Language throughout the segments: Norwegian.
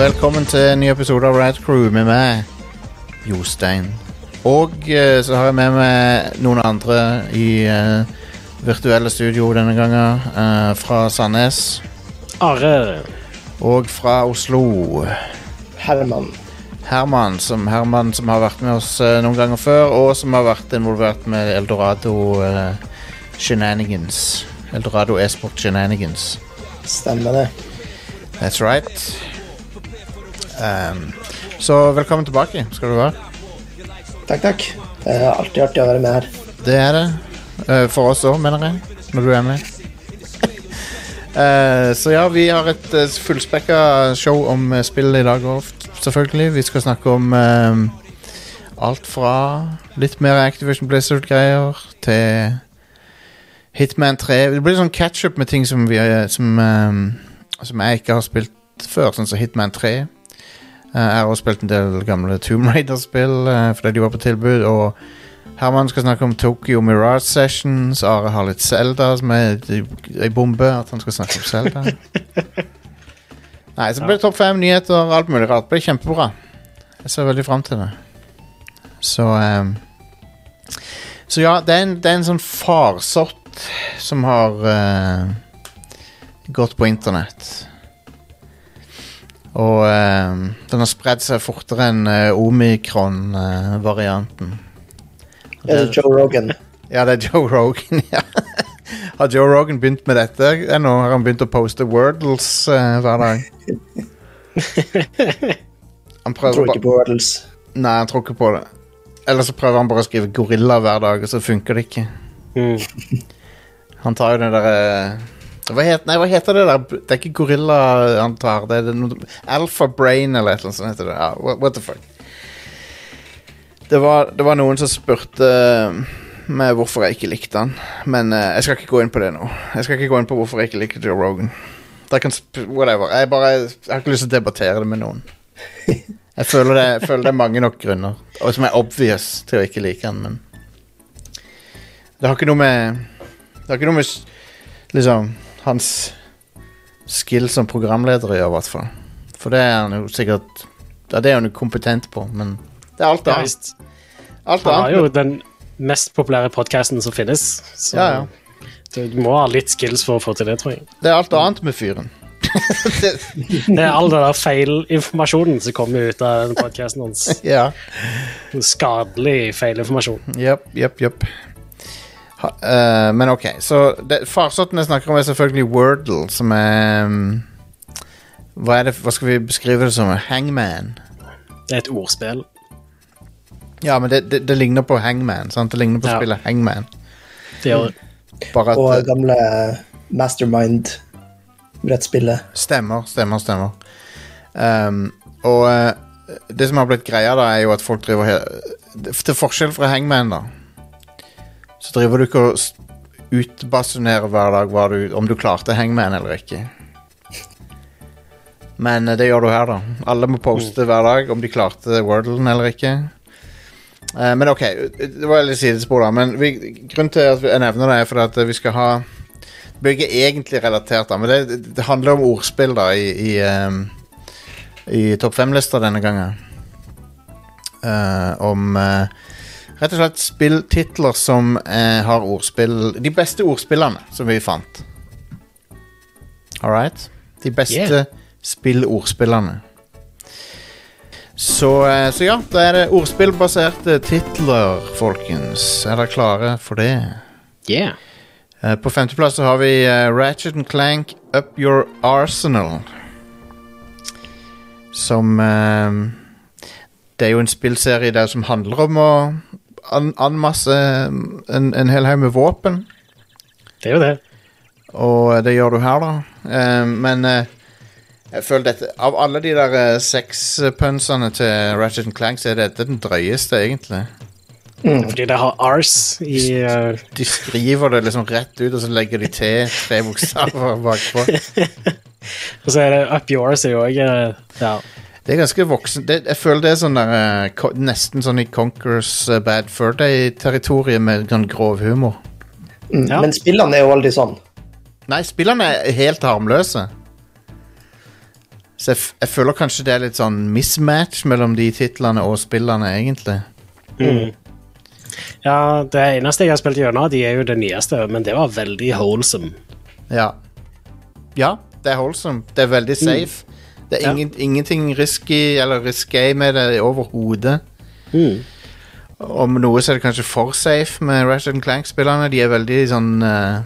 Velkommen til en ny episode av Rad Crew med meg, Jostein. Og eh, så har jeg med meg noen andre i eh, virtuelle studio denne gangen. eh, fra Sandnes Are. og fra Oslo. Herman. Herman som, Herman som har vært med oss eh, noen ganger før, og som har vært involvert med Eldorado eh, Shenanigans. Eldorado e-sport Shenanigans. Stemmer det. That's right. Um, så velkommen tilbake skal du være. Takk, takk. Det er alltid artig å være med her. Det er det. Uh, for oss òg, mener jeg. Når du er med. Eh, så ja, vi har et uh, fullspekka show om spill i dag òg, selvfølgelig. Vi skal snakke om eh, alt fra litt mer Activision Blizzard-greier til Hitman 3. Det blir sånn catch-up med ting som, vi, eh, som, eh, som jeg ikke har spilt før, sånn som Hitman 3. Eh, jeg har også spilt en del gamle Tomb Raider-spill eh, fordi de var på tilbud. Og Herman skal snakke om Tokyo Mirage Sessions. Are har litt Zelda som er ei bombe. At han skal snakke om Zelda. Nei, så blir det topp fem nyheter, alt mulig rart. Det blir kjempebra. Jeg ser veldig fram til det. Så um, Så ja, det er en, det er en sånn farsott som har uh, gått på internett. Og ehm, den har spredd seg fortere enn uh, omikron-varianten. Er det Joe Rogan? Ja, det er Joe Rogan, ja. Har Joe Rogan begynt med dette ennå? Har han begynt å poste Wordles eh, hver dag? Han prøver tror ikke på Wordles. Nei, han tror ikke på det. Eller så prøver han bare å skrive gorilla hver dag, og så funker det ikke. Mm. Han tar jo den derre hva, het, nei, hva heter det der? Det er ikke gorilla antar. Det er det noe, Alpha Brain eller et eller annet sånt heter det. Ja, what, what the fuck. Det var, det var noen som spurte meg hvorfor jeg ikke likte han. Men uh, jeg skal ikke gå inn på det nå. Jeg skal ikke gå inn på hvorfor jeg ikke liker Joe Rogan. Whatever. Jeg, bare, jeg har ikke lyst til å debattere det med noen. Jeg føler det, jeg føler det er mange nok grunner, og som er obvious til å ikke like han, men Det har ikke noe med Det har ikke noe med liksom hans skill som programleder å gjøre, i hvert fall. For det er han jo sikkert Ja, det er han jo kompetent på, men det er alt Ja, annet. Alt Han annet. jo den mest populære podkasten som finnes. Så Ja, ja. du må ha litt skills for å få til det, tror jeg. Det er alt annet med fyren. det, Det er all den der feilinformasjonen som kommer ut av podkasten hans. ja. Skadelig feilinformasjon. Jepp, jepp, jepp. Ha- eh, men ok, så det, farsotten jeg snakker om, er selvfølgelig Wordle, som er um, hva, er det, hva skal vi beskrive det som? Hangman. Det er et ordspill. Ja, men det, det, det ligner på Hangman. Sant? Det ligner på Ja. spillet Hangman. Det gjør Bare at Og gamle Mastermind-brettspillet. Stemmer, stemmer, stemmer. Um, og uh, det som har blitt greia, da, er jo at folk driver Til forskjell fra Hangman, da, så driver du ikke og utbasunerer hver dag du, om du klarte Hangman eller ikke. Men eh, det gjør du her, da. Alle må poste hver dag om de klarte Wordlen eller ikke. Eh, men ok, det var litt sidespor, da. Men vi, grunnen til at jeg nevner det, er fordi at vi skal ha ikke egentlig relatert, da, men det, det handler om ordspill da i, i, ehm, i topp fem-lista denne gangen. Uh, om eh, rett og slett spilltitler som eh, har ordspill De beste ordspillene som vi fant. All right? De beste Yeah. spillordspillene. Så, eh, så ja, da er det ordspillbaserte titler, folkens. Er dere klare for det? Yeah. Eh, På femteplass så har vi eh, Ratchet and Clank Up Your Arsenal. Som eh, Det er jo en spillserie der som handler om å an anmasse en, en hel haug med våpen. Det er jo det. Og det gjør du her, da. Eh, men eh, jeg føler dette Av alle de der sexpunsene til Ratchet and Clank, så er dette den drøyeste, egentlig. Fordi det har ars i uh... De skriver det liksom rett ut, og så legger de til tre bokstaver bakpå. Og så er det Up Yours er jo òg Ja. Det er ganske voksen det, Jeg føler det er sånn der eh, Nesten sånn i Conquerors eh, Bad Fur Day-territoriet med sånn grov humor. Mm. Ja. Men spillene er jo aldri sånn. Nei, spillene er helt harmløse. Så jeg, f jeg føler kanskje det er litt sånn mismatch mellom de titlene og spillene, egentlig. Ja, Det eneste jeg har spilt gjennom, de er jo det nyeste, men det var veldig wholesome. Ja. Ja, det er wholesome. Det er veldig safe. Det er ingen, ingenting risky eller risky med det overhodet. Om noe så er det kanskje for safe med Ratchet Clank-spillerne. De er veldig sånn uh,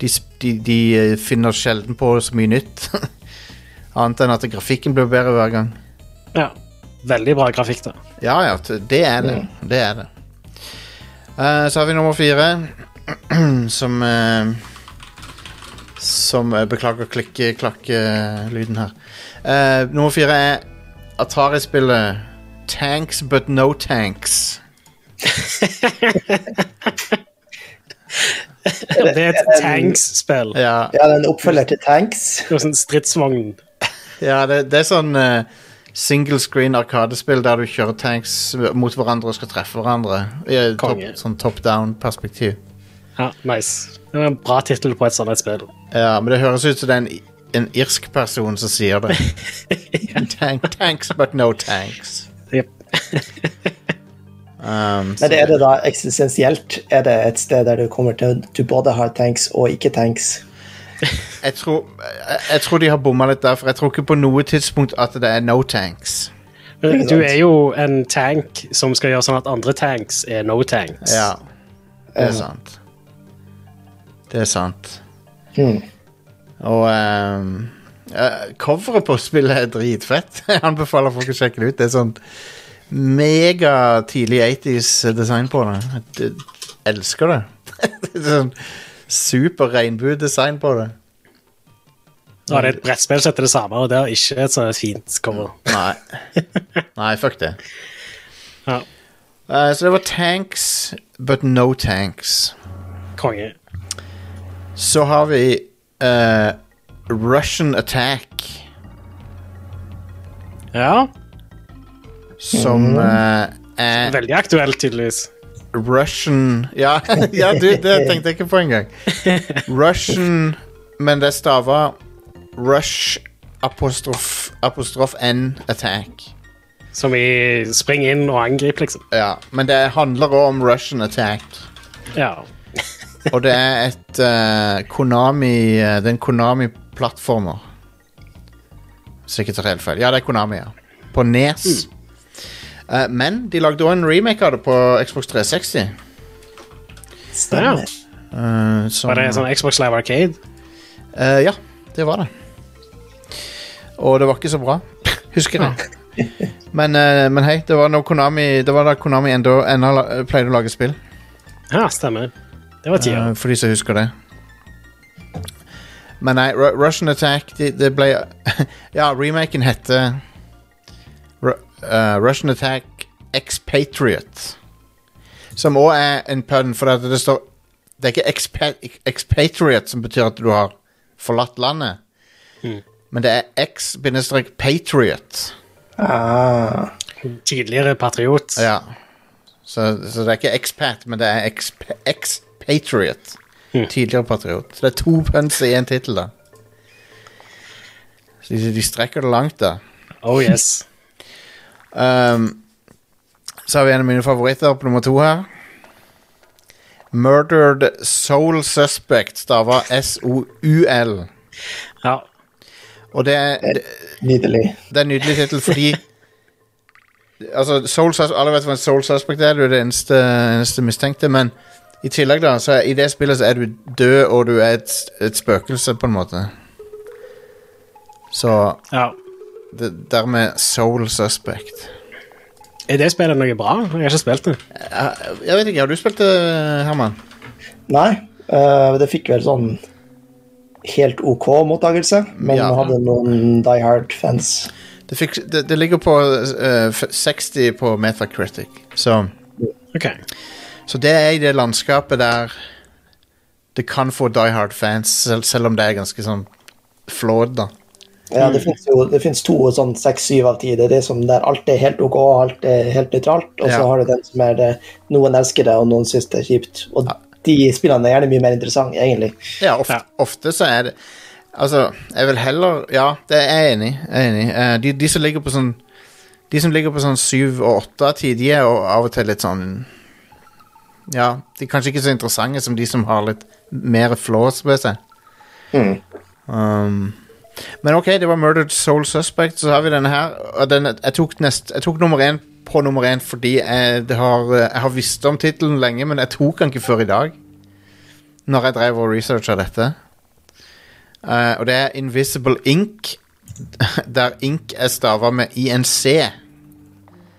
de, de, de eh, finner sjelden på så mye nytt. Annet enn at grafikken blir bedre hver gang. Ja, Veldig bra grafikk, da. Ja, ja, det er det. Det er det. Uh, så har vi nummer fire, som eh, Som eh, Beklager klikke-klakke-lyden her. Uh, nummer fire er Atari-spillet Tanks But No Tanks. Det er et tanks-spill. Ja, Ja, det er oppfølger til Tanks. Det er sånn stridsvogn. ja det, det er sånn uh, single screen arkadespill der du kjører tanks mot hverandre og skal treffe hverandre. I top, sånn top down-perspektiv. Ja, nice. Det er en bra tittel på et sånt spill. Ja, men det høres ut som det er en, en irsk person som sier det. Tank, tanks, but no tanks. Yep. Um, Men er det da eksistensielt? Er det et sted der du kommer til du både har tanks og ikke tanks? jeg, tror, jeg, jeg tror de har bomma litt der, for jeg tror ikke på noe tidspunkt at det er no tanks. Du er jo en tank som skal gjøre sånn at andre tanks er no tanks. Ja, det er sant. Det er sant. Hmm. Og um, uh, coveret på spillet er dritfett. Jeg anbefaler folk å sjekke det ut. Det er sånn mega tidlig 80s design på det. Jeg elsker det. det er sånn super regnbuedesign på det. Nå er det et brettspill som heter det samme, og det har ikke et sånt fint cover. Nei. Nei, fuck det. Ja, Uh, så det var tanks, but no tanks. konge. Så har vi eh, Russian Attack, Ja, som eh, er veldig aktuelt, tydeligvis. Russian Ja, ja du, det tenkte jeg ikke på engang. Russian Men det stava Rush apostrof, apostrof N attack. Som i spring inn og angrip, liksom. Ja, men det handler òg om Russian attack. Ja. Og det er et uh, Konami eh, Det er en Konami-plattformer. Hvis jeg ikke tar helt feil. Ja, det er Konami, ja. På Nes. Eh, men de lagde òg en remake av det på Xbox 360. Stemmer. Uh, som, Var det en sånn Xbox Live Arcade? Uh, ja, det var det. Og det var ikke så bra, husker jeg. Men, men hei, det var, Konami, det var da Konami enda, enda pleide å lage spill. Ja, stemmer. Det var tida. eh, for de som husker det. Men nei, Ru Russian Attack det, de ble Ja, remaken heter Ru eh, Russian Attack Expatriate. Som òg er en pun, for det, det står Det er ikke expa expatriate som betyr at du har forlatt landet. Men det er x-patriot. Ah, Tidligere patriot. Ja. Så, så det er ikke expat, men det er exp- ex-patriot. Tidligere patriot. Så det er to puns i én tittel, da. Så de, de strekker det langt, da. Oh yes. Um, så har vi en av mine favoritter på nummer to her. Murdered Soul Suspect stava S-O-U-L. Ja. Og det er, det, nydelig. det er en nydelig tittel fordi Altså, Soul Sus Alle vet hva en Soul Suspect er, du er det eneste, eneste mistenkte, men i tillegg, da, så i det spillet så er du død, og du er et, et spøkelse, på en måte. Så ja. det, dermed Soul Suspect. Er det spillet noe bra? Jeg har ikke spilt det. Jeg, jeg vet ikke, har du spilt det, Herman? Nei, Uh, det fikk vel sånn helt OK mottakelse, men Ja. hadde noen Die Hard-fans. Det, det, det ligger på uh, 60 på Metacritic, så Ok. Så det er i det landskapet der det kan få Die Hard-fans, selv, selv om det er ganske sånn flawed, da. Ja, det finnes jo det finnes to sånn seks-syv av ti. Det er det som der alt er helt OK, alt er helt nøytralt. Og så Ja. har du den som er det noen elsker det, og noen syns det er kjipt. Og de spillene er gjerne mye mer interessante, egentlig. Ja, ofte, Ja. ofte så er det Altså, jeg vil heller Ja, det er jeg enig enig. Eh, de, de som ligger på sånn De som ligger på sånn syv og åtte av ti, de er jo av og til litt sånn Ja, de er kanskje ikke så interessante som de som har litt mer flås ved seg. Mm. Um, men ok, det var Murdered Soul Suspect. Så har vi denne her. Og den, jeg, tok nest, jeg tok nummer én på nummer én fordi jeg, det har, jeg har visst om tittelen lenge, men jeg tok den ikke før i dag. Når jeg drev og researcha dette. Uh, og det er Invisible Ink, der Ink er stava med INC.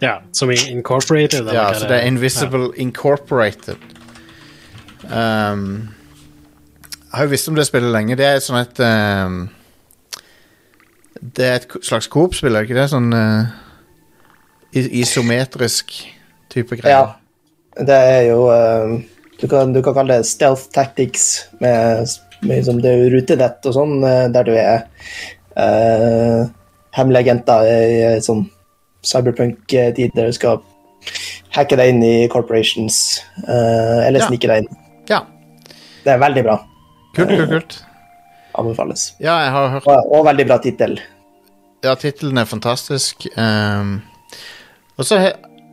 Ja, som Incorporated. Ja, så det er Invisible Incorporated. Um, jeg har jo visst om det spillet lenge. Det er sånn et um, Det er et slags Coop-spill, er det ikke det? Sånn uh, isometrisk type greier. Ja. Det er jo um, du, kan, du kan kalle det stealth tactics, med, med liksom det rutenett og sånn, eh, der du er uh, hemmelige agenter i eh, sånn cyberpunk-tid der du skal hacke deg inn i corporations, Uh, eller Ja. snike deg inn. Ja. Det er veldig bra. Kult, kult, kult. Anbefales. Ja, jeg har hørt Og, og veldig bra tittel. Ja, tittelen er fantastisk. Um, og så,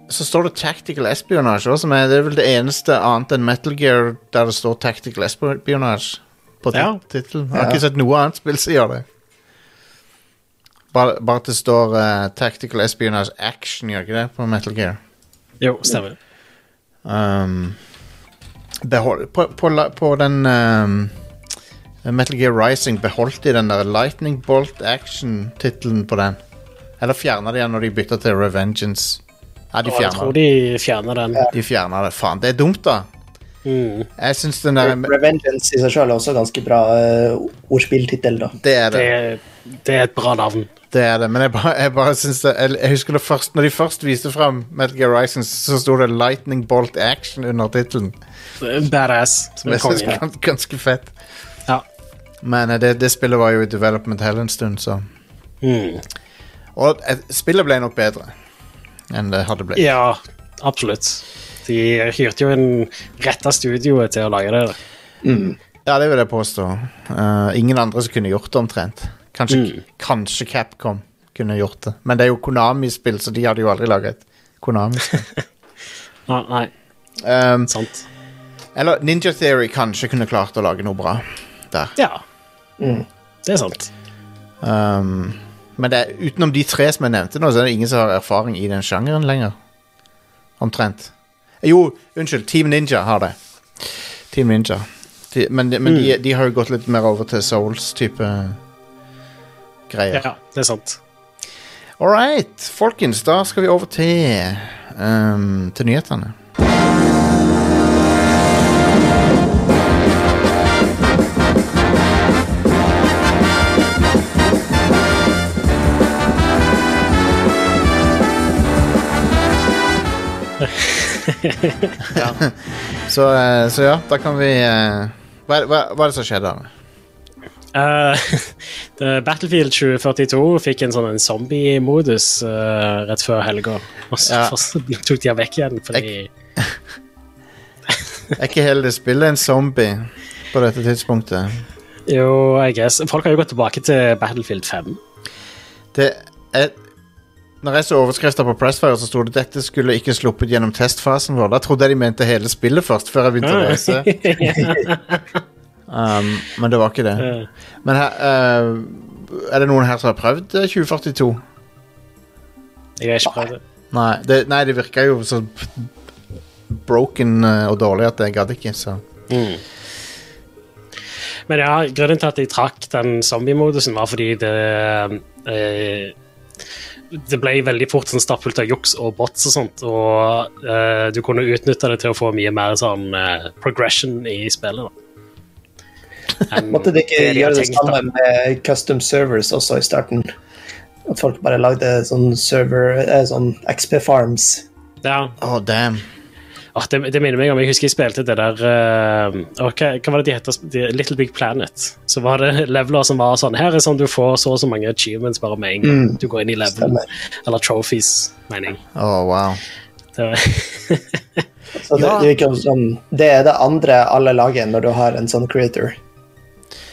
så står det Tactical Espionage også, som er, det er vel det eneste annet enn Metal Gear der det står Tactical Espionage på tittelen. Ja. Jeg har ikke sett noe annet spill som gjør det. Bare, bare at det står uh, Tactical Espionage Action, gjør ikke det, på Metal Gear. Jo, stemmer. Um, behold, på, på, på den um, Metal Gear Rising beholdt de den der Lightning Bolt Action-tittelen på den. Eller fjerna de den når de bytta til Revengeance? Ja, de Og jeg fjerna tror de fjerner den. De fjerna det. Faen, det er dumt, da. Mm. Jeg syns den der Revengeance i seg selv er også ganske bra uh, ordspilltittel, da. Det er det. Det, det er et bra navn. Det er det, men jeg bare, jeg bare syns det jeg, jeg husker det først Når de først viste fram Metal Gear Rising, så sto det Lightning Bolt Action under tittelen. Badass. Som jeg syns er ganske fett. Ja. Men eh, det, det spillet var jo i development hell en stund, så Mm. Og eh, spillet ble nok bedre enn det hadde blitt. ja, absolutt. De hyrte jo en retta studioet til å lage det. Ja, det vil jeg påstå. Uh, ingen andre som kunne gjort det, omtrent. Kanskje, Mm. kanskje Capcom kunne gjort det. Men det er jo Konami-spill, så de hadde jo aldri laget et Konami-spill. Ah, nei, um, sant. eller Ninja Theory kanskje kunne klart å lage noe bra der. Ja, Mm. det er sant. Um, men det er, utenom de tre som jeg nevnte nå, så er det ingen som har erfaring i den sjangeren lenger. Omtrent. Jo, unnskyld, Team Ninja har det. Team Ninja. De, men de, men de, de har jo gått litt mer over til Souls-type greier. Ja, det er sant. All right, folkens, da skal vi over til um, til nyhetene. ja. Så, eh, så ja, da kan vi eh, hva, hva, hva er det som skjedde? Eh, det- Battlefield 2042 fikk en sånn zombie-modus uh, rett før helga. Og så Ja. tok de den vekk igjen fordi Er ikke hele det spillet en zombie på dette tidspunktet? Jo, I guess. Folk har jo gått tilbake til Battlefield 5. Det er Når jeg så overskrifter på Pressfire, så sto det dette skulle ikke sluppet gjennom testfasen vår. Da trodde jeg de mente hele spillet først, før jeg begynte å lese. Um, men det var ikke det. Eh, Men her, uh, er det noen her som har prøvd eh, 2042? Jeg har ikke prøvd det. Nei, det, nei, det virka jo så broken eh, og dårlig at jeg gadd ikke, så Mm. Men ja, grunnen til at jeg trakk den zombie-modusen, var fordi det eh, Det ble veldig fort sånn stappfullt av juks og bots og sånt, og eh, du kunne utnytte det til å få mye mer sånn eh, progression i spillet. da. Enn Måtte de ikke det gjøre det samme med custom servers også i starten? At folk bare lagde sånn server, eh, sånn XP Farms. Ja, Oh, damn. Oh, det, det minner meg om Jeg husker jeg spilte det der uh, okay, hva, var det de heter? Little Big Planet. Så var det leveler som var sånn Her er sånn du får så og så mange achievements bare med en gang Mm. du går inn i level. Stemmer. Eller trophies, mener jeg. Oh, wow. Det var, Så det, Ja. det, som, det er det andre alle lager når du har en sånn creator.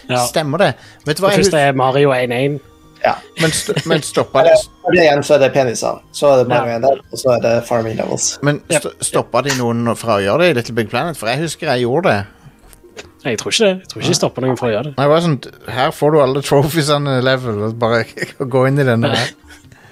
Ja. Stemmer det? Vet du hva Det jeg første er Mario 1-1. Ja. Men, st men stoppa det det igjen så er det peniser. Så er det Mario Ja. 1 der, og så er det Farming Levels. Men st stoppa de noen fra å gjøre det i Little Big Planet? For jeg husker jeg gjorde det. Nei, Jeg tror ikke det. Jeg tror ikke de stopper noen fra å gjøre det. Nei, det var sånn, Her får du alle trophiesene level. Bare gå inn i denne her.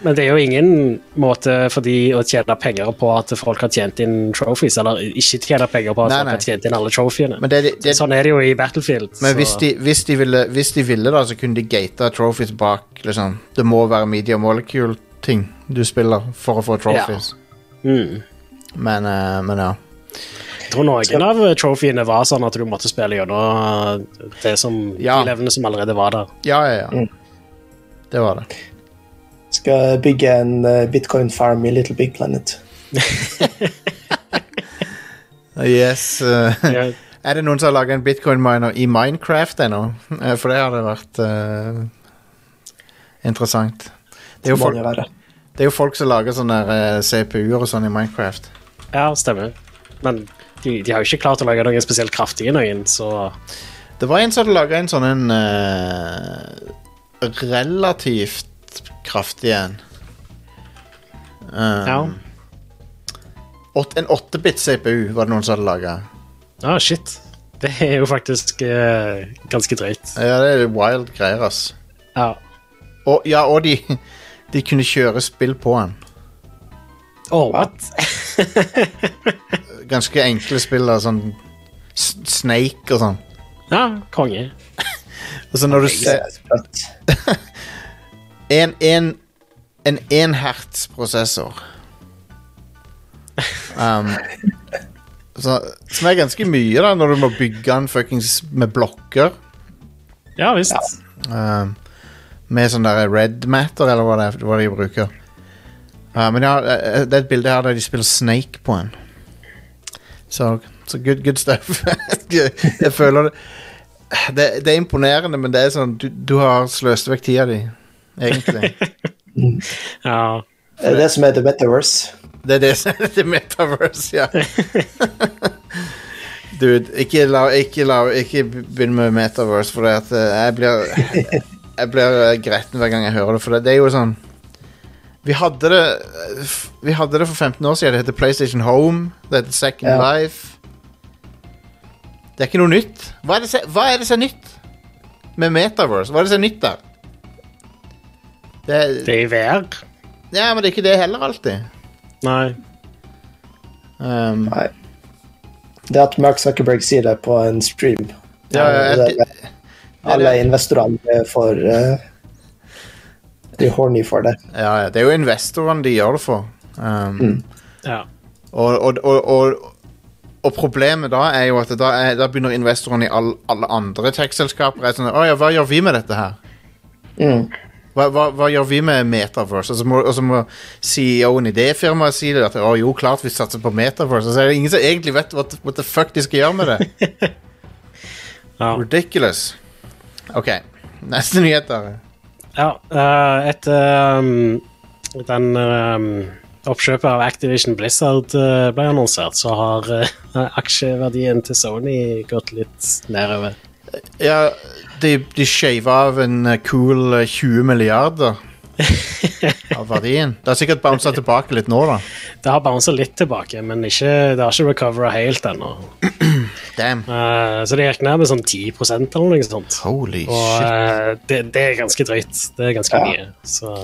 Men det er jo ingen måte for de å tjene penger på at folk har tjent inn trophies, eller ikke tjene penger på at Nei, folk nei. har tjent inn alle trophyene. Men, det, det, Sånn er det jo i Battlefield. men så- hvis, de, hvis, de ville, hvis de ville, da, så kunne de gata trophies bak. liksom. Det må være media molecule-ting du spiller for å få trophies. mm. Men, uh, men ja. Jeg tror noen av trophyene var sånn at du måtte spille gjennom det som, Ja. de levende som allerede var der. Ja, ja, ja. Mm. Det var det. Skal bygge en eh, bitcoin farm i Little Big Planet. Yes. eh, Ja, er det noen som har laga en bitcoin-miner i Minecraft ennå? Eh, For det hadde vært uh, interessant. Det er, jo folk, det er jo folk som lager sånne uh, CPU-er og sånn i Minecraft. ja stemmer. Men de, de har jo ikke klart å lage noen spesielt kraftige noen, så Det var en som hadde laga en sånn en uh, relativt kraftig en. Um, Ja. en 8-bit CPU var det noen som hadde laga. Ah, shit. Det er jo faktisk eh, ganske drøyt. Ja, det er wild greier, ass. Ja. Og, ja, og de, de kunne kjøre spill på den. Oh, what? Ganske enkle spill, da, sånn Snake og sånn. Ja, konge. Og så når du ser er. En, en, en 1 prosessor um, så, Som er ganske mye, da, når du må bygge den fuckings med blokker. Ja visst. Ja. Um, med sånn der red matter, eller hva, det er, hva de bruker. Uh, men ja, eh, det er et bilde her der de spiller Snake på en. Så, så good, good stuff. jeg føler det, det Det er imponerende, men det er sånn Du, du har sløst vekk tida di, egentlig. Ja. Det er det som er The Metaverse. Det er det som er det metaverse, ja. Dude, ikke, la, ikke, la, ikke begynn med metaverse, for det at eh, jeg blir Jeg blir eh, gretten hver gang jeg hører det, for det, det er jo sånn Vi hadde det Vi hadde det for 15 år siden. Det heter PlayStation Home. Det heter Second Ja. Life. Det er ikke noe nytt. Hva er det som er nytt med metaverse? Hva er det som er nytt der? Det, Det er i VR. ja, men det er ikke det heller alltid. Nei. Um, Nei. Det at Mark Zuckerberg sier det på en stream ja, ja, det, det, Alle investorene får uh, De er horny for det. Ja, ja, det er jo investorene de gjør det for. Um, Ja. og, og, og, og, og problemet da er jo at da, er, da begynner investorene i all, alle andre tech-selskaper er sånn Å ja, hva gjør vi med dette her? Mm. Hva, hva, hva gjør vi med Metaverse? Og så må, og så må CEO-en i det firmaet si det. At å jo, klart vi satser på Metaverse. Og så er det ingen som egentlig vet what, what the fuck de skal gjøre med det. Ja. Ridiculous. OK. Neste nyheter. ja uh, etter um, den um, oppkjøpet av Activision Blizzard uh, ble annonsert, så har uh, aksjeverdien til Sony gått litt nedover. Ja, de, de shava av en eh, cool eh, 20 milliarder av verdien. Det har sikkert bounsa tilbake litt nå, da. Det har bounsa litt tilbake, men ikke, det har ikke recovera helt ennå. Damn. Uh, så det gikk ned med sånn 10% eller noe sånt. Holy Og shit. Uh, det, det er ganske drøyt. Det er ganske Ja. mye. Så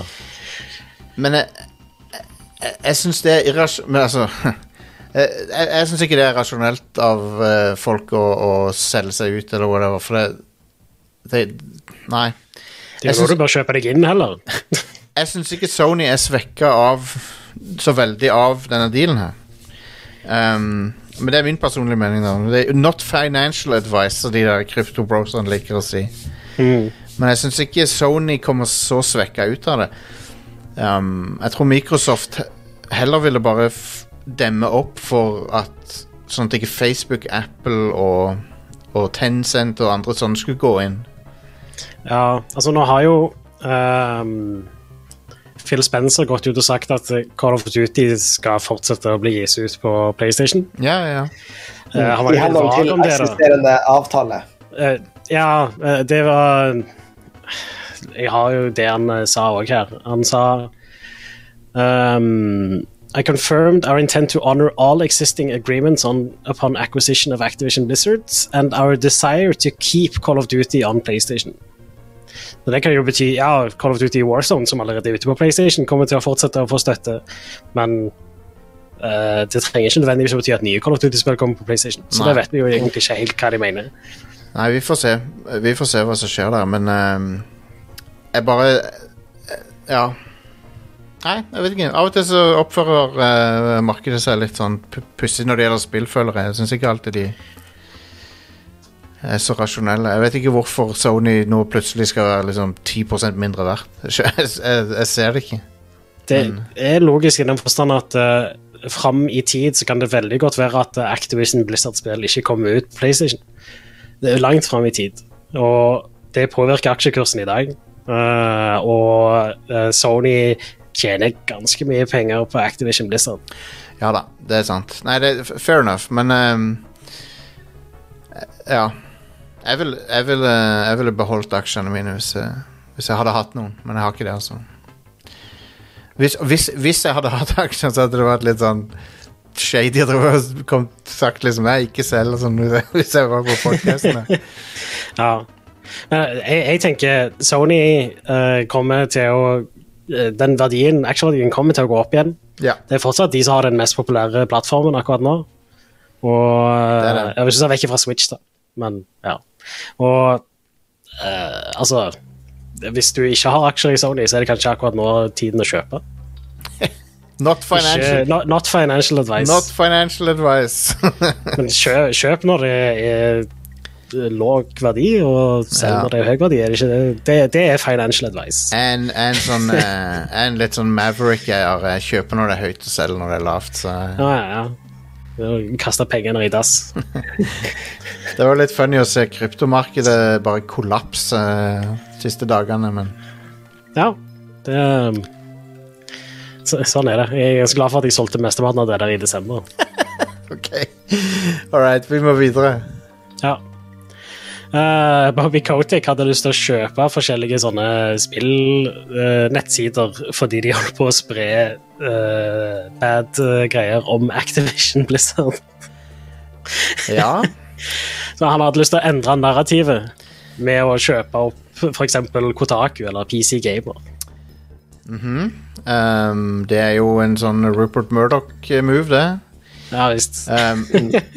Men jeg, jeg, jeg syns det er irrasjonelt altså Jeg, jeg, jeg syns ikke det er rasjonelt av eh, folk å, å selge seg ut, eller whatever, for det, det Nei. det er jo da du bør kjøpe deg inn, heller. Jeg syns ikke Sony er svekka av så veldig av denne dealen her. Um, men det er min personlige mening. da Det er Not financial advice, som de der kryptobrosene liker å si. Mm. Men jeg syns ikke Sony kommer så svekka ut av det. Um, jeg tror Microsoft heller ville bare demme opp for at Sånn at ikke Facebook, Apple og, og Tencent og andre sånne skulle gå inn. Ja, altså nå har jo um, Phil Spencer gått ut og sagt at Call of Duty skal fortsette å bli gitt ut på PlayStation. Ja, ja. Eh, han var I henhold til om det, eksisterende avtale. Uh, Ja, uh, det var Jeg har jo det han sa òg her. Han sa um, I confirmed our intent to honor all existing agreements on, upon acquisition of Activision Blizzards and our desire to keep Call of Duty on PlayStation. Så det kan jo bety ja, Call of Duty Warzone, som allerede er ute på PlayStation, kommer til å fortsette å få støtte, men eh, det trenger ikke nødvendigvis å bety at nye Call of Duty-spill kommer på PlayStation. Så Nei. det vet vi jo egentlig ikke helt hva de mener. Nei, vi får se. Vi får se hva som skjer der, men ehm, Jeg bare eh, Ja. Nei, jeg vet ikke. Av og til så oppfører uh, markedet seg litt sånn pu- pussig når det gjelder spillfølgere. jeg. Syns ikke alltid de er så rasjonelle. Jeg vet ikke hvorfor Sony nå plutselig skal være liksom 10% mindre verdt. Jeg, jeg, jeg ser det ikke. Det Men. er logisk i den forstand at uh, fram i tid så kan det veldig godt være at eh, Activision Blizzard-spill ikke kommer ut på PlayStation. Det er langt fram i tid, og det påvirker aksjekursen i dag. Uh, og uh, Sony tjener ganske mye penger på Activision Blizzard. Ja da, det er sant. Nei, det er fair enough, men um, Ja. Jeg ville jeg vil, jeg ville beholdt aksjene mine hvis, jeg- hvis jeg hadde hatt noen, men jeg har ikke det, altså. Hvis, hvis, hvis jeg hadde hatt aksjer, så hadde det vært litt sånn shady og kom, sagt liksom Nei, ikke selv, sånn hvis jeg- jeg var på podcastene. Ja. Men jeg, jeg tenker Sony uh, kommer til å eh, Den verdien, aksjeverdien kommer til å gå opp igjen. ja. Det er fortsatt de som har den mest populære plattformen akkurat nå. Og Det er det. Jeg vil ikke si vekk fra Switch, da, men ja. Og uh, altså Hvis du ikke har aksjer i Sony, så er det kanskje akkurat nå tiden å kjøpe. Not financial. Ikke, not, not financial advice, Not financial advice. men kjøp, kjøp når det er låg verdi, og selv Ja. når det er høy verdi. Er det, ikke det? Det, det er financial advice. En, en sånn eh, En litt sånn Maverick-eier eh, kjøper når det er høyt, og selger når det er lavt. Så Ja, ja, ja. Kaste pengene i dass. Det var litt funny å se kryptomarkedet bare kollapse eh, de siste dagene, men Ja, det um, så, Sånn er det. Jeg er ganske glad for at jeg solgte mesteparten av det der i desember. OK. All right, vi må videre. Ja. Eh, Bobby Kotick hadde lyst til å kjøpe forskjellige sånne spill-nettsider fordi de holdt på å spre uh, bad eh, greier om Activision Blizzard. Ja. Så han hadde lyst til å endre narrativet med å kjøpe opp f.eks. Kotaku eller PC Gamer. Um, det er jo en sånn Rupert Murdoch-move, det. Ja visst. Um,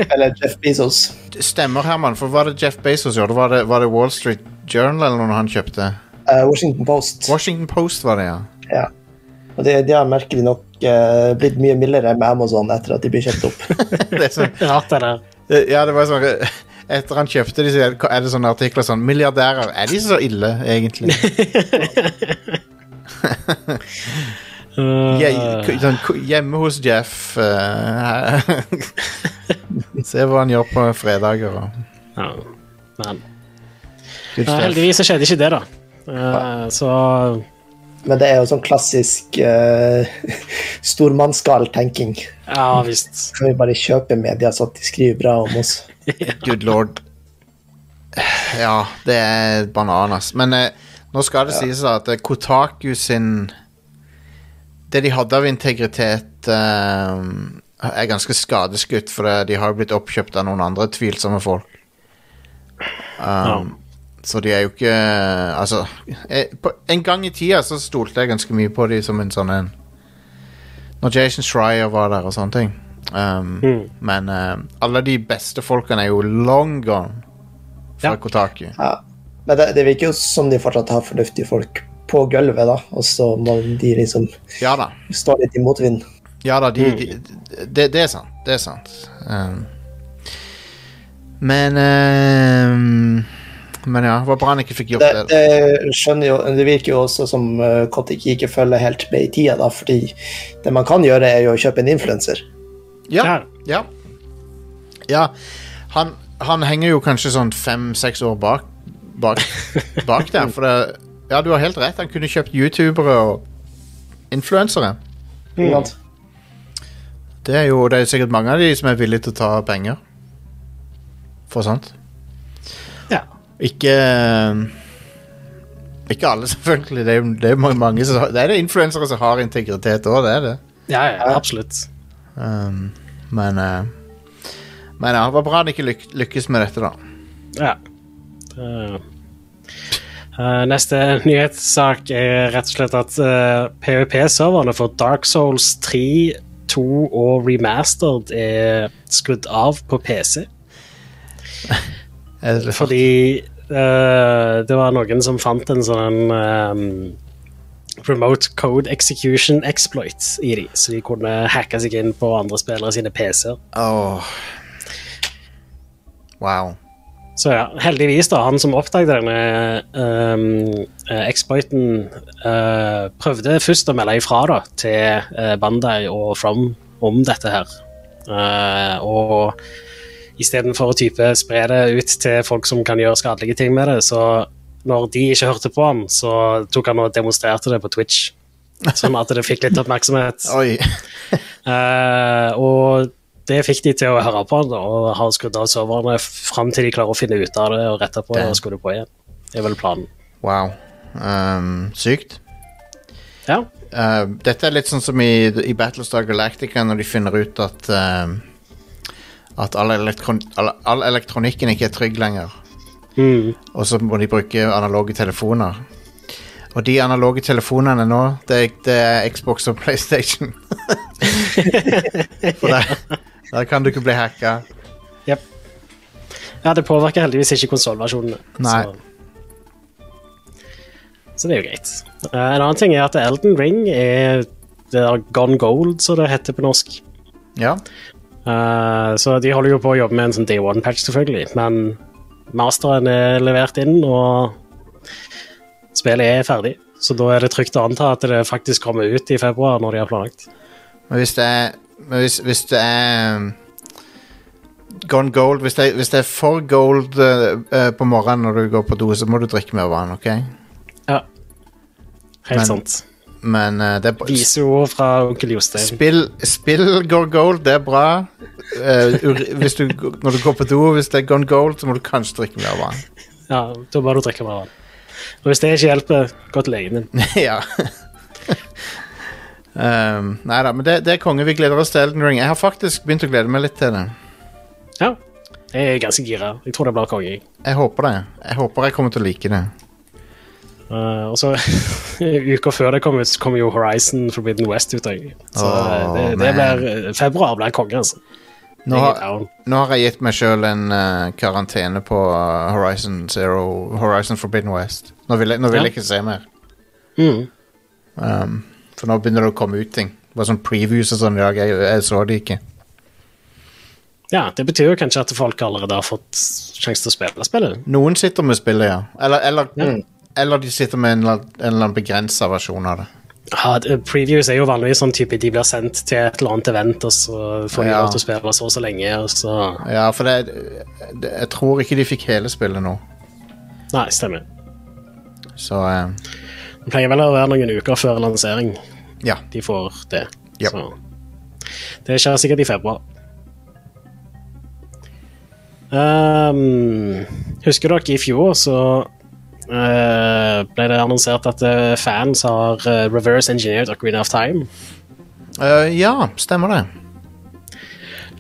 Eller Jeff Bezos. stemmer, Herman, for hva var det Jeff Bezos gjorde? Var det, var det Wall Street Journal eller noe han kjøpte? Uh, Washington Post. Washington Post var det, ja. Ja. Og det, de har merkelig nok uh, blitt mye mildere med Amazon etter at de blir kjøpt opp. det er sånn, Rart, det der. ja, det var sånn Etter han kjøpte de, så er det sånne artikler sånn Milliardærer, er de så ille, egentlig? Uh, Je, sånn, hjemme hos Jeff Uh, Se hva han gjør på fredager. Og. ja. Men ja, heldigvis så skjedde ikke det, da. Eh, så Men det er jo sånn klassisk uh, stormannsgal tenking. ja visst. Kan vi bare kjøpe media så at de skriver bra om oss? Good lord. Ja, det er bananas. Men uh, nå skal det sies at eh, Kotaku sin Det de hadde av integritet, uh, er ganske skadeskutt, for det, de har jo blitt oppkjøpt av noen andre tvilsomme folk. Um, Så de er jo ikke Altså, jeg, på, en gang i tida så stolte jeg ganske mye på de som en sånn en Når Jason Schreier var der og sånne ting. Um, Mm. Men uh, alle de beste folkene er jo long gone fra Ja. Kotaku. Ja. Men det, det virker jo som de fortsatt har fornuftige folk på gulvet, da. Og så må de liksom Ja da. stå litt i motvind. Ja da, de, de, det, det er sant. Det er sant. Um, men um, Men ja, det var bra han ikke fikk gjort Det, det. det, skjønner jo, det virker jo også som uh, Kotik ikke følger helt med i tida, da, fordi det man kan gjøre, er jo å kjøpe en influenser. Ja. Ja. ja. Han, han henger jo kanskje sånn fem-seks år bak, bak, bak der. For det, ja, du har helt rett. Han kunne kjøpt youtubere og influensere. Mm. Det er jo det er sikkert mange av de som er villige til å ta penger for sant? Ja. Ikke eh, Ikke alle, selvfølgelig. Det er, det er mange som Det er det influensere som har integritet òg, det er det. Ja, ja, absolutt. Um, men uh, Men ja, det var bra han ikke lyk lykkes med dette, da. Ja. Eh, eh, neste nyhetssak er rett og slett at uh, PVP-serverne for Dark Souls 3, 2 og Remastered er skrudd av på PC. Fordi uh, det var noen som fant en sånn um, remote code execution exploit i de, så de kunne hacke seg inn på andre spillere sine PC-er. Åh. Wow. Så ja, heldigvis, da, han som oppdaget denne ehm, eh, exploiten, uh, prøvde først å melde ifra da, til uh, Bandai og From om dette her. Uh, og istedenfor å type spre det ut til folk som kan gjøre skadelige ting med det, så når de ikke hørte på han, så tok han og demonstrerte det på Twitch. Sånn at det fikk litt oppmerksomhet. Oi. uh, og det fikk de til å høre på han, og har skrudd av serverne fram til de klarer å finne ut av det og rette på det og skru det på igjen. Det er vel planen. Wow. Um, sykt. Ja. Uh, dette er litt sånn som i, i Battlestar Galactica når de finner ut at uh, At all, elektron all, all elektronikken ikke er trygg lenger. Mm. Og så må de bruke analoge telefoner. Og de analoge telefonene nå, det, det er Xbox og PlayStation. For der, der kan du ikke bli hacka. Jep. Ja, det påvirker heldigvis ikke konsollversjonene. Så, så det er jo greit. Eh, en annen ting er at Elden Ring er det der Gone Gold, som det heter på norsk. Ja. Uh, så de holder jo på å jobbe med en sånn Day One-patch, selvfølgelig. Men masteren er levert inn, og spillet er ferdig. Så da er det trygt å anta at det faktisk kommer ut i februar, når de har planlagt. Men hvis det er men hvis, hvis det er um, Gone gold hvis det, hvis det er for gold uh, på morgenen når du går på do, så må du drikke mer vann, OK? Ja. Helt Men- sant. Men uh, det er Vise ord fra onkel Jostein. Spill, spill Gone gold, det er bra. Ur, hvis du, når du går på do, hvis det er gone gold, så må du kanskje drikke mer vann. Ja, da må du drikke mer vann. Og hvis det ikke hjelper, gå til legen din. ja. Um, nei da, men det, det er konge. Vi gleder oss til Elden Ring. Jeg har faktisk begynt å glede meg litt til det. Ja. Jeg er ganske gira. Jeg tror det blir konge. Jeg håper det. Jeg håper jeg kommer til å like det. Uh, og så Uka før det kom ut, kom jo Horizon Forbidden West ut. Så oh, det, det blir, februar blir konge, altså. Nå har, nå har jeg gitt meg sjøl en uh, karantene på uh, Horizon Zero Horizon Forbidden West. Nå vil jeg, nå vil Ja. jeg ikke se mer. Mm. Um, for nå begynner det å komme ut ting. Det var sånn previews og sånn i dag. Jeg, jeg så det ikke. Ja, det betyr jo kanskje at folk allerede har fått sjanse til å spille spillet. Noen sitter med spillet, ja. Eller, eller, Ja. eller de sitter med en, en eller annen begrensa versjon av det. Ja, previews er jo vanligvis sånn type de blir sendt til et eller annet event, og så får de Ja. lov til å spille så og så lenge, og så Ja, for det, det Jeg tror ikke de fikk hele spillet nå. Nei, stemmer. Så eh, Det pleier vel å være noen uker før lansering ja. de får det. Ja. Så det skjer sikkert i februar. Um, husker dere i fjor så uh, ble det annonsert at eh, fans har eh, reverse engineered Ocarina of Time. Uh, ja, stemmer det.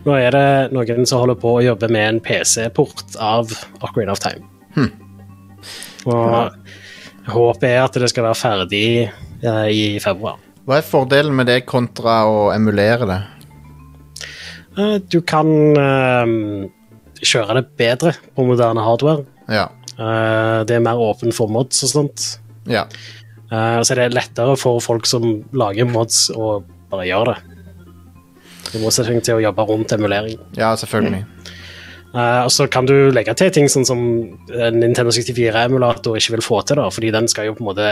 Nå er det noen som holder på å jobbe med en PC-port av Ocarina of Time. Og håpet er at det skal være ferdig uh, i februar. Hva er fordelen med det kontra å emulere det? Eh, du kan uh, kjøre det bedre på moderne hardware. Ja. Uh, det er mer åpen for mods og sånt. ja. Eh, så er det lettere for folk som lager mods, å bare gjøre det. I motsetning til å jobbe rundt emulering. Ja, selvfølgelig. Og så kan du legge til ting sånn som en Nintendo 64-emulator ikke vil få til, da, fordi den skal jo på en måte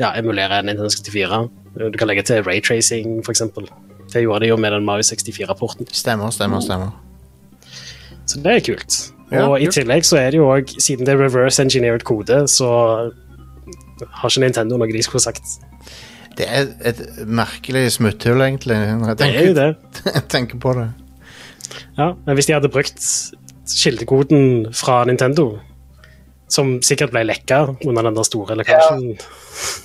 ja, emulere en Nintendo 64. Du kan legge til raytracing, eksempel. Det gjorde de jo med den Mario 64-porten. Stemmer, stemmer, stemmer. Så det er kult. Ja, og i kult. tillegg så er det jo òg, siden det er reverse engineered kode, så har ikke Nintendo noe de skulle sagt. Det er et merkelig smutthull, egentlig. Jeg tenker, Det er jo det. jeg tenker på det. Ja, men hvis de hadde brukt kildekoden fra Nintendo, som sikkert ble lekka under den der store lekkasjen.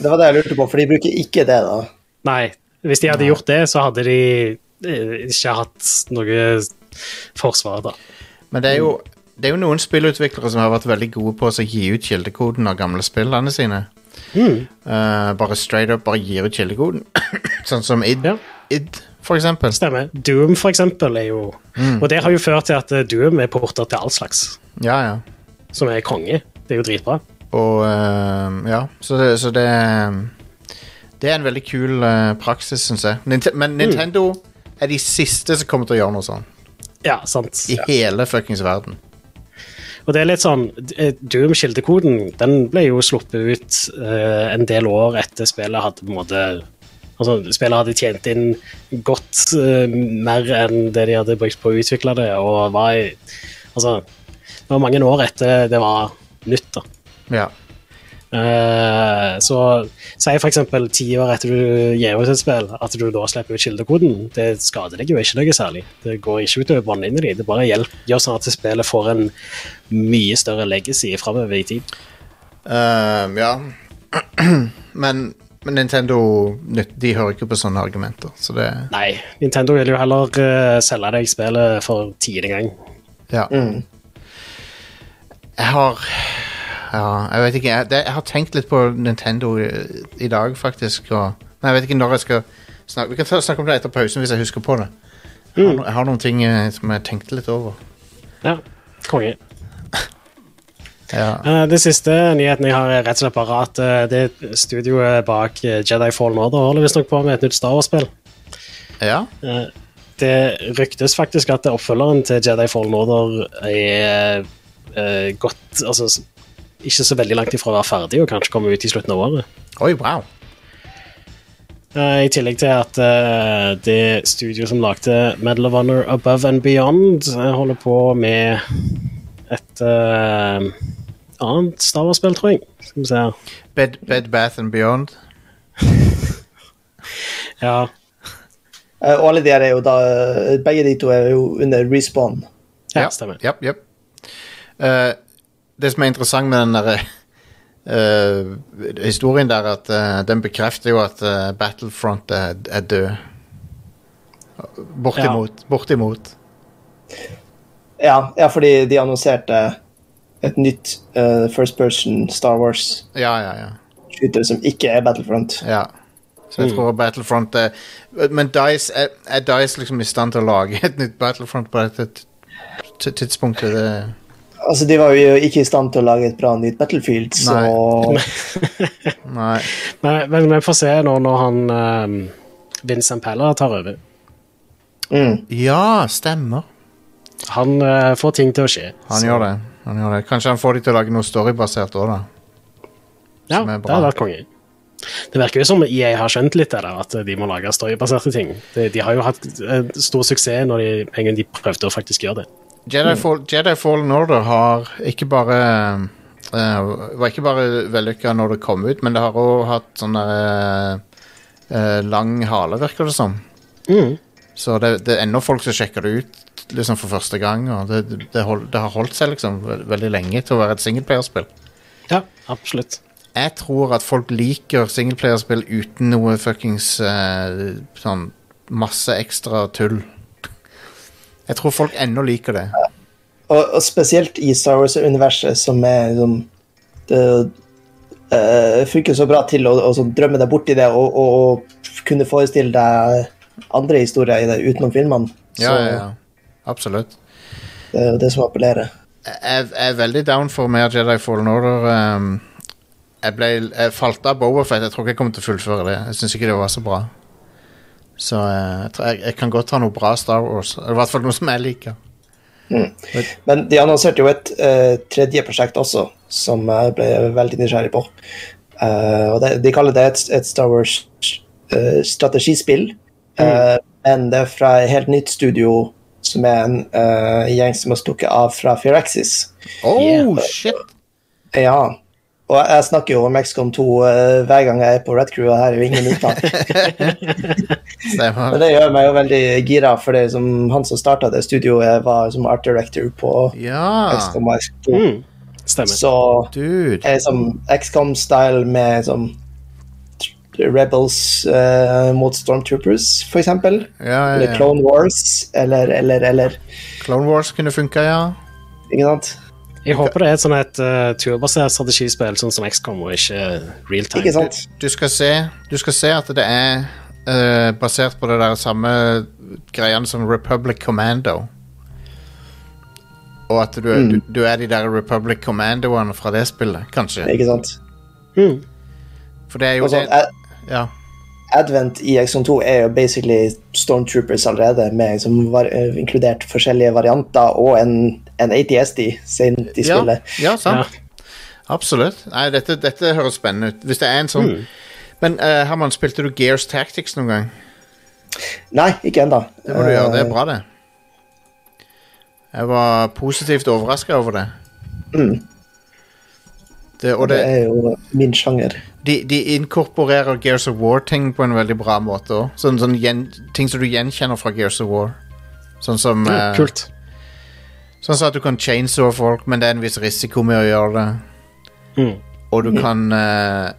Det var det jeg lurte på, for de bruker ikke det, da. Nei, hvis de hadde gjort det, så hadde de eh, ikke hatt noe forsvar, da. Men det er jo, det er jo noen spillutviklere som har vært veldig gode på å gi ut kildekoden av gamle spillene sine. Mm. Uh, bare straight up bare gir ut kildekoden. sånn som id, Ja. id, for eksempel. Stemmer. Doom, for eksempel, er jo Og det har jo ført til at eh, Doom er porter til all slags, Ja, ja. som er konge. Det er jo dritbra. Og eh, ja, så så det Det er en veldig kul eh, praksis, syns jeg. Nint men Nintendo er de siste som kommer til å gjøre noe sånn. Ja, sant. I hele fuckings verden. Og det er litt sånn eh, Doom-kildekoden den ble jo sluppet ut eh, en del år etter spillet hadde på en måte Altså, spillet hadde tjent inn godt uh, mer enn det de hadde brukt på å utvikle det, og var i Altså, det var mange år etter det var nytt, da. Ja. Uh, så si eksempel ti år etter du gir ut et spill, at du da slipper ut kildekoden. Det skader deg jo ikke noe særlig. Det går ikke utover båndlinjene dine. Det bare hjelp, gjør sånn at spillet får en mye større legacy framover i tid. Uh, ja. men, men Nintendo de hører ikke på sånne argumenter, så det Nei, Nintendo vil jo heller eh, selge deg spillet for tiende gang. Ja. Mm. Jeg har Ja, jeg vet ikke. Jeg, det, jeg har tenkt litt på Nintendo i, i dag, faktisk. Og, men jeg vet ikke når jeg skal snakke Vi kan ta, snakke om det etter pausen hvis jeg husker på det. Jeg har, jeg har noen ting eh, som jeg tenkte litt over. Ja, konge. Ja. Uh, det siste nyheten jeg har, er rett og slett bare at uh, det studioet bak eh, Jedi Fallen Order holder visstnok på med et nytt Star Wars-spill. ja. Det ryktes faktisk at oppfølgeren til Jedi Fallen Order er eh, godt Altså ikke så veldig langt ifra å være ferdig og kanskje komme ut i slutten av året. Oi, wow. Eh, I tillegg til at uh, det studio som lagde Medal of Honor Above and Beyond, holder på med et uh, annet Star Wars-spill, tror jeg. Skal vi se. Bed, Bed Bath and Beyond. Ja, Uh, Og alle de her er jo da Begge de to er jo under respawn. ja, stemmer. Yep, japp. Eh, det som er interessant med den der eh, historien der, at eh, den bekrefter jo at eh, Battlefront er, er død. Bortimot. Bortimot. Ja, ja, fordi de annonserte et nytt eh, first person Star Wars. Ja, Ja, ja, Skyter som ikke er Battlefront. ja. Så jeg tror Battlefront er Men Dice, er, er Dice liksom i stand til å lage et nytt Battlefront på dette tidspunktet? Det, Altså, De var jo ikke i stand til å lage et bra nytt Battlefield, så nei. Men, men vi får se nå når han um, Vincent Peller tar over. mm. Ja, stemmer. Han uh, får ting til å skje. Han Så- gjør det. Han gjør det. Kanskje han får de til å lage noe storybasert òg, da. Ja, det hadde vært konge. Det virker jo som EA har skjønt litt der, at de må lage storybaserte ting. De, de har jo hatt eh, stor suksess når de, de prøvde å faktisk gjøre det. Jedi, Fall, Jedi Fallen Order har ikke bare uh, Var ikke bare vellykka når det kom ut, men det har òg hatt sånn uh, eh, lang hale, virker det som. Mm. Så det, det er ennå folk som sjekker det ut liksom for første gang. Og det, det, hold, det har holdt seg liksom veldig lenge til å være et singleplayerspill. Ja, absolutt. Jeg tror at folk liker singleplayerspill uten noe fuckings sånn masse ekstra tull. Jeg tror folk ennå liker det. og, og spesielt i Star Wars-universet, som er liksom Det uh, funker så bra til å å drømme deg bort i det og, og, og kunne forestille deg andre historier i det utenom filmene. Så Ja, ja, ja. Absolutt. det er jo det som appellerer. jeg, jeg er veldig down for mer Jedi Fallen Order. Um, jeg, ble, jeg falt av Bobafett. Jeg tror ikke jeg kommer til å fullføre det. Jeg syns ikke det var så bra. Så eh, jeg, jeg, kan godt ha noe bra Star Wars. I hvert fall noe som jeg liker. Men de annonserte jo et uh, tredje prosjekt også, som jeg ble veldig nysgjerrig på. Uh, og det, De kaller det et, et Star Wars-strategispill. Eh, men det er fra et helt nytt studio, som er en gjeng som har stukket av fra Firaxis. Oh, Yeah. shit! Ja. Og jeg snakker jo om XCOM 2 eh, hver gang jeg er på Red Crew, og her er jo ingen unntak. Men det gjør meg jo veldig gira, for det som han som starta det studioet, var som art director på Ja. XCOM og XCOM 2. Mm. Stemmer. Så Dude. er som XCOM-style med som Rebels uh, mot Stormtroopers, for eksempel. Ja, ja, Eller. Clone Wars, eller, eller, eller. Clone Wars kunne funka, ja. Ikke sant? Jeg håper det er et sånn et uh, turbasert strategispill, sånn som XCOM, og ikke real time. Ikke sant? Du skal se, du skal se at det er uh, basert på det der samme greiene som Republic Commando. Og at du, Mm. du, du er de der Republic Commandoene fra det spillet, kanskje. Ikke sant? Mm. For det er jo Altså, det, ja. Advent i XCOM2 er jo basically Stormtroopers allerede, med som var, eh, inkludert forskjellige varianter og en, en ATSD sent i ja, spiller. ja, sant. Absolutt. Nei, dette, dette høres spennende ut. Hvis det er en sånn Mm. Men uh, Herman, spilte du Gears Tactics noen gang? Nei, ikke ennå. Det må du gjøre. Det er bra, det. Jeg var positivt overraska over det. Mm. det og Det det, er jo min sjanger. de, de inkorporerer Gears of War-ting på en veldig bra måte òg. Sånn, sånn ting som du gjenkjenner fra Gears of War. Sånn som mm, eh, kult. Sånn sa at du kan chainsaw folk, men det er en viss risiko med å gjøre det. Mm. Og du kan uh,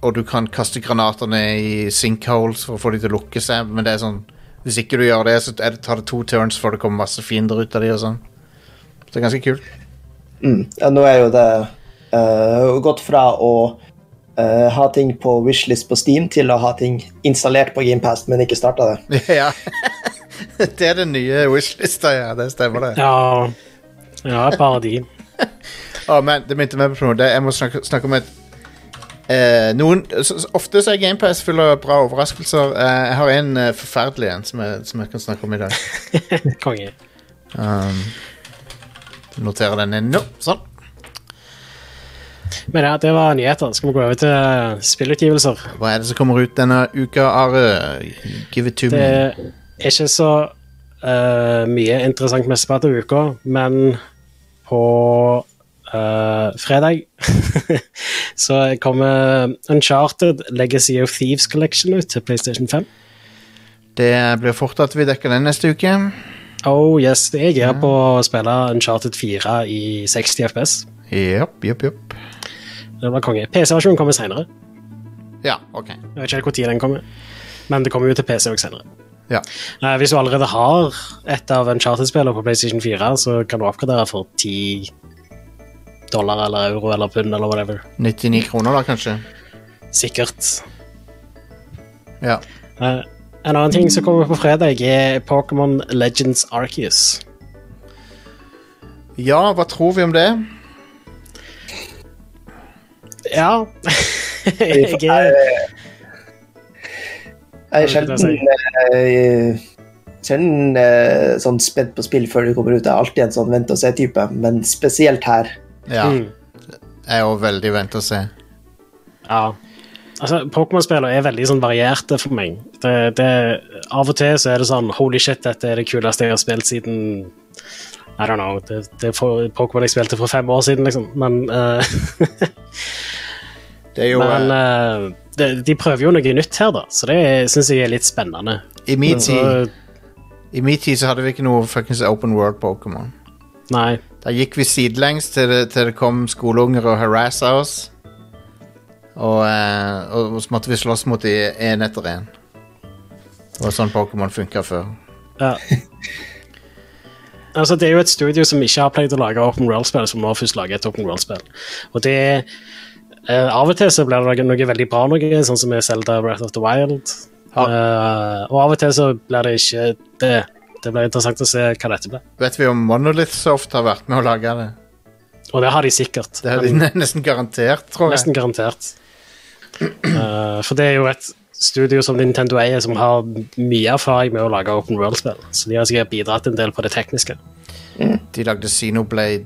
Og du kan kaste granater ned i sinkholes for å få dem til å lukke seg, men det er sånn Hvis ikke du gjør det, så er det, tar det to turns før det kommer masse fiender ut av dem og sånn. Så det er ganske kult. Mm. Ja, nå er jo det uh, gått fra å uh, ha ting på wishlist på Steam til å ha ting installert på GamePast, men ikke starta det. ja. det er den nye wishlista, ja. Det stemmer, det. Ja, ja parodi. Å, men det minte meg på noe. Jeg må snakke, snakke om et eh, noen, så, så, Ofte så er GamePass full av bra overraskelser. Eh, jeg har en eh, forferdelig en som jeg, som jeg kan snakke om i dag. Konge. Um, noterer den inn nå. Sånn. Men ja, det var nyheter. Skal vi gå over til eh, spillutgivelser? Hva er det som kommer ut denne uka, Are? Give it to Det me. Ikke så uh, mye interessant mesteparten av uka, men på uh, fredag så kommer Uncharted Legacy of Thieves Collection ut til PlayStation 5. Det blir fort at vi dekker den neste uke. Oh yes, jeg er på å spille Uncharted 4 i 60 FPS. Jopp, jopp, jopp. Det var konge. PC-versjonen kommer senere. Ja, OK. Jeg vet ikke helt når den kommer, men det kommer jo til PC også senere. Ja. Eh, hvis du allerede har et av Uncharted-spillene på PlayStation 4, så kan du oppgradere for 10 dollar eller euro eller pund eller whatever. 99 kroner, da, kanskje. Sikkert. Ja. Uh, en annen ting som kommer på fredag, er Pokémon Legends Arceus. ja, hva tror vi om det? Ja Jeg er Jeg er sjelden, eh, sjelden eh, sånn spent på spill før det kommer ut. Jeg er alltid en sånn vente-og-se-type, men spesielt her. Ja. mm, Jeg er jo veldig vent å se. Ja. Altså, Pokémon-spillene er veldig sånn varierte for meg. Det, det, av og til så er det sånn Holy shit, dette er det kuleste jeg har spilt siden I don't know. Det, det er Pokémon jeg spilte for fem år siden, liksom. Men, uh, Det er jo men eh, eh, de, prøver jo noe nytt her, da, så det syns jeg er litt spennende. I min tid I min tid så hadde vi ikke noe fuckings open world Pokémon. nei. Da gikk vi sidelengs til det, til det kom skoleunger og harassa oss. Og, eh, og så måtte vi slåss mot de én etter én. Det var sånn Pokémon funka før. Ja. Altså, det er jo et studio som ikke har pleid å lage open world-spill, som må først lage et open world-spill. Og det eh, Av og til så blir det noe veldig bra, noe, sånn som i Zelda Breath of the Wild. Ja. Uh, og av og til så blir det ikke det. Det blir interessant å se hva dette blir. Vet vi om Monolith Soft har vært med å lage det? Og det har de sikkert. Det har de nesten garantert, tror jeg. nesten garantert. Uh, for det er jo et studio som Nintendo eier, som har mye erfaring med å lage open world-spill. Så de har sikkert bidratt en del på det tekniske. De lagde Xenoblade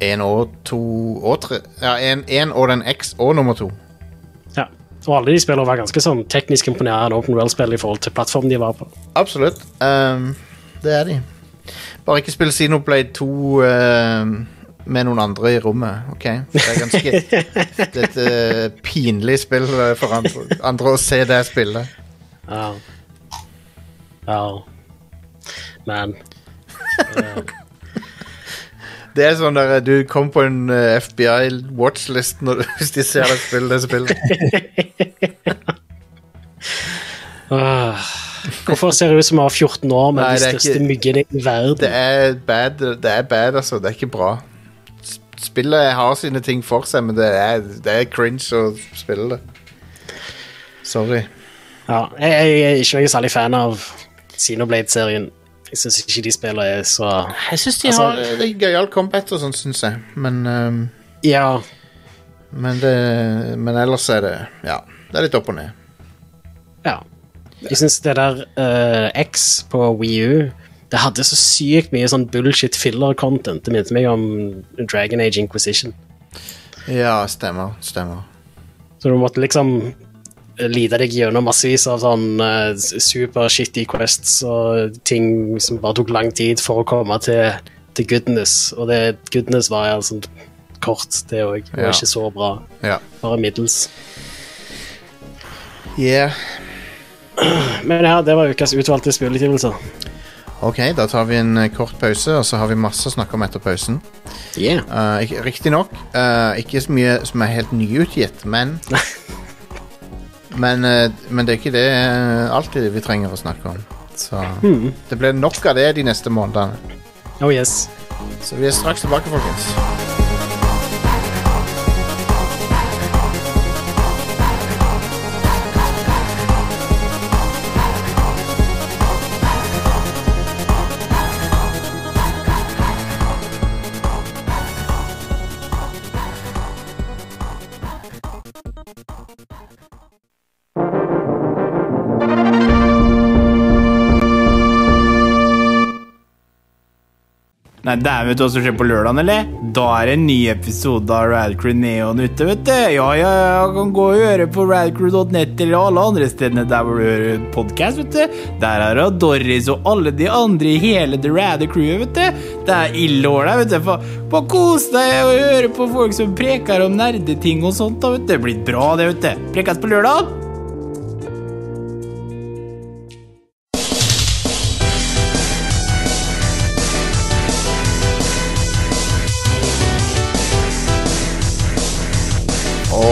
én og to og tre Ja, én og den X og nummer to. Ja. Og alle de spillene var ganske sånn teknisk imponerende open world-spill i forhold til plattformen de var på. Absolutt. Um, det er de. Bare ikke spill Xenoblade 2 uh, med noen andre i rommet, OK? Det er ganske Det er et uh, pinlig spill eh, for andre, andre å se det spillet. Ja. ja. Men Det er sånn der du kommer på en eh, FBI watchlist når, hvis de ser deg spille det spillet. Åh. Hvorfor ser det ut som vi har 14 år med Nei, de største ikke- myggene i verden? Det er bad, det er bad, altså. Det er ikke bra. Spillet har sine ting for seg, men det er, det er cringe å spille det. Sorry. Ja, jeg, jeg er ikke noen særlig fan av Xenoblade-serien. Jeg syns ikke de spillene er så Jeg syns de Altså- har det er gøyal combat og sånn, syns jeg. Men, um, Ja, men, det, men ellers er det Ja, det er litt opp og ned. ja. Jeg syns det der uh, X på Wii U Det hadde så sykt mye sånn bullshit filler-content. Det minnet meg om Dragon Age Inquisition. Ja, stemmer. Stemmer. Så du måtte liksom lide deg gjennom massevis av sånn uh, super shitty quests og ting som bare tok lang tid for å komme til, til goodness. Og det goodness var sånn kort, det òg. Ja. ikke så bra. Ja. Bare middels. Yeah. Men ja, det var ukas utvalgte spillutgivelser. Ok, da tar vi en eh, kort pause, og så har vi masse å snakke om etter pausen. Yeah. Uh, ikke- Riktignok uh, ikke så mye som er helt nyutgitt, men men, eh, men det er ikke det eh, alltid vi trenger å snakke om. Så Hmm. det blir nok av det de neste månedene. Oh yes. Så vi er straks tilbake, folkens. Nei, dæven, vet du hva som skjer på lørdagen, eller? Da er det en ny episode av Radcrew Neon ute, vet du. Ja, ja, ja, kan gå og høre på radcrew.net eller alle andre stedene der hvor du hører podkast, vet du. Der er det Doris og alle de andre i hele The Radder Crewet, vet du. Det er ille år der, vet du. Bare kos deg og høre på folk som preker om nerdeting og sånt, da, vet du. Det blir bra, det, vet du. Prekes på lørdag.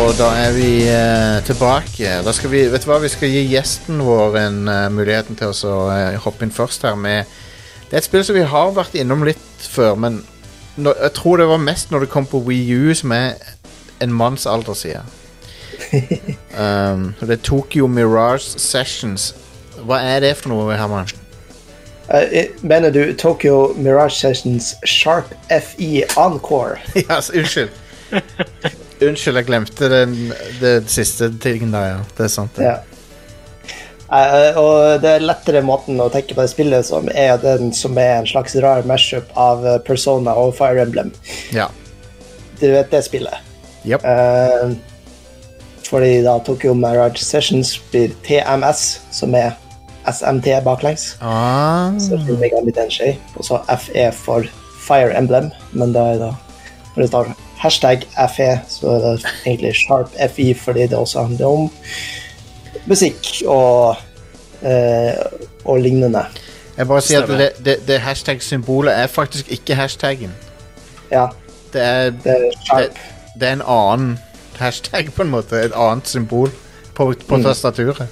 Og da er vi eh, tilbake. Da skal vi, vet du hva, vi skal gi gjesten vår en eh, muligheten til å eh, hoppe inn først her med Det er et spill som vi har vært innom litt før, men nå, jeg tror det var mest når det kom på Wii U, som er en manns alder siden. um, det er Tokyo Mirage Sessions. Hva er det for noe, Herman? Uh, mener du Tokyo Mirage Sessions Sharp FE Encore? ja, unnskyld. Unnskyld, jeg glemte den, den siste tingen der, ja. Det er sant. Ja. Uh, og det er lettere måten å tenke på det spillet som er den som er en slags rar mashup av eh, Persona og Fire Emblem. Ja. Du vet det spillet? Yep. Uh, fordi da Tokyo Mirage Sessions blir TMS, som er SMT baklengs. Ah, Så Megami Tensei. Og så FE for Fire Emblem, men da er det når det står hashtag FE, så er det egentlig Sharp FI fordi det også handler om musikk og, eh, og lignende. jeg bare sier at det, det, det hashtag-symbolet er faktisk ikke hashtaggen. Ja, Det er, det er det, Sharp. det er en annen hashtag, på en måte. Et annet symbol på, på Mm. tastaturet.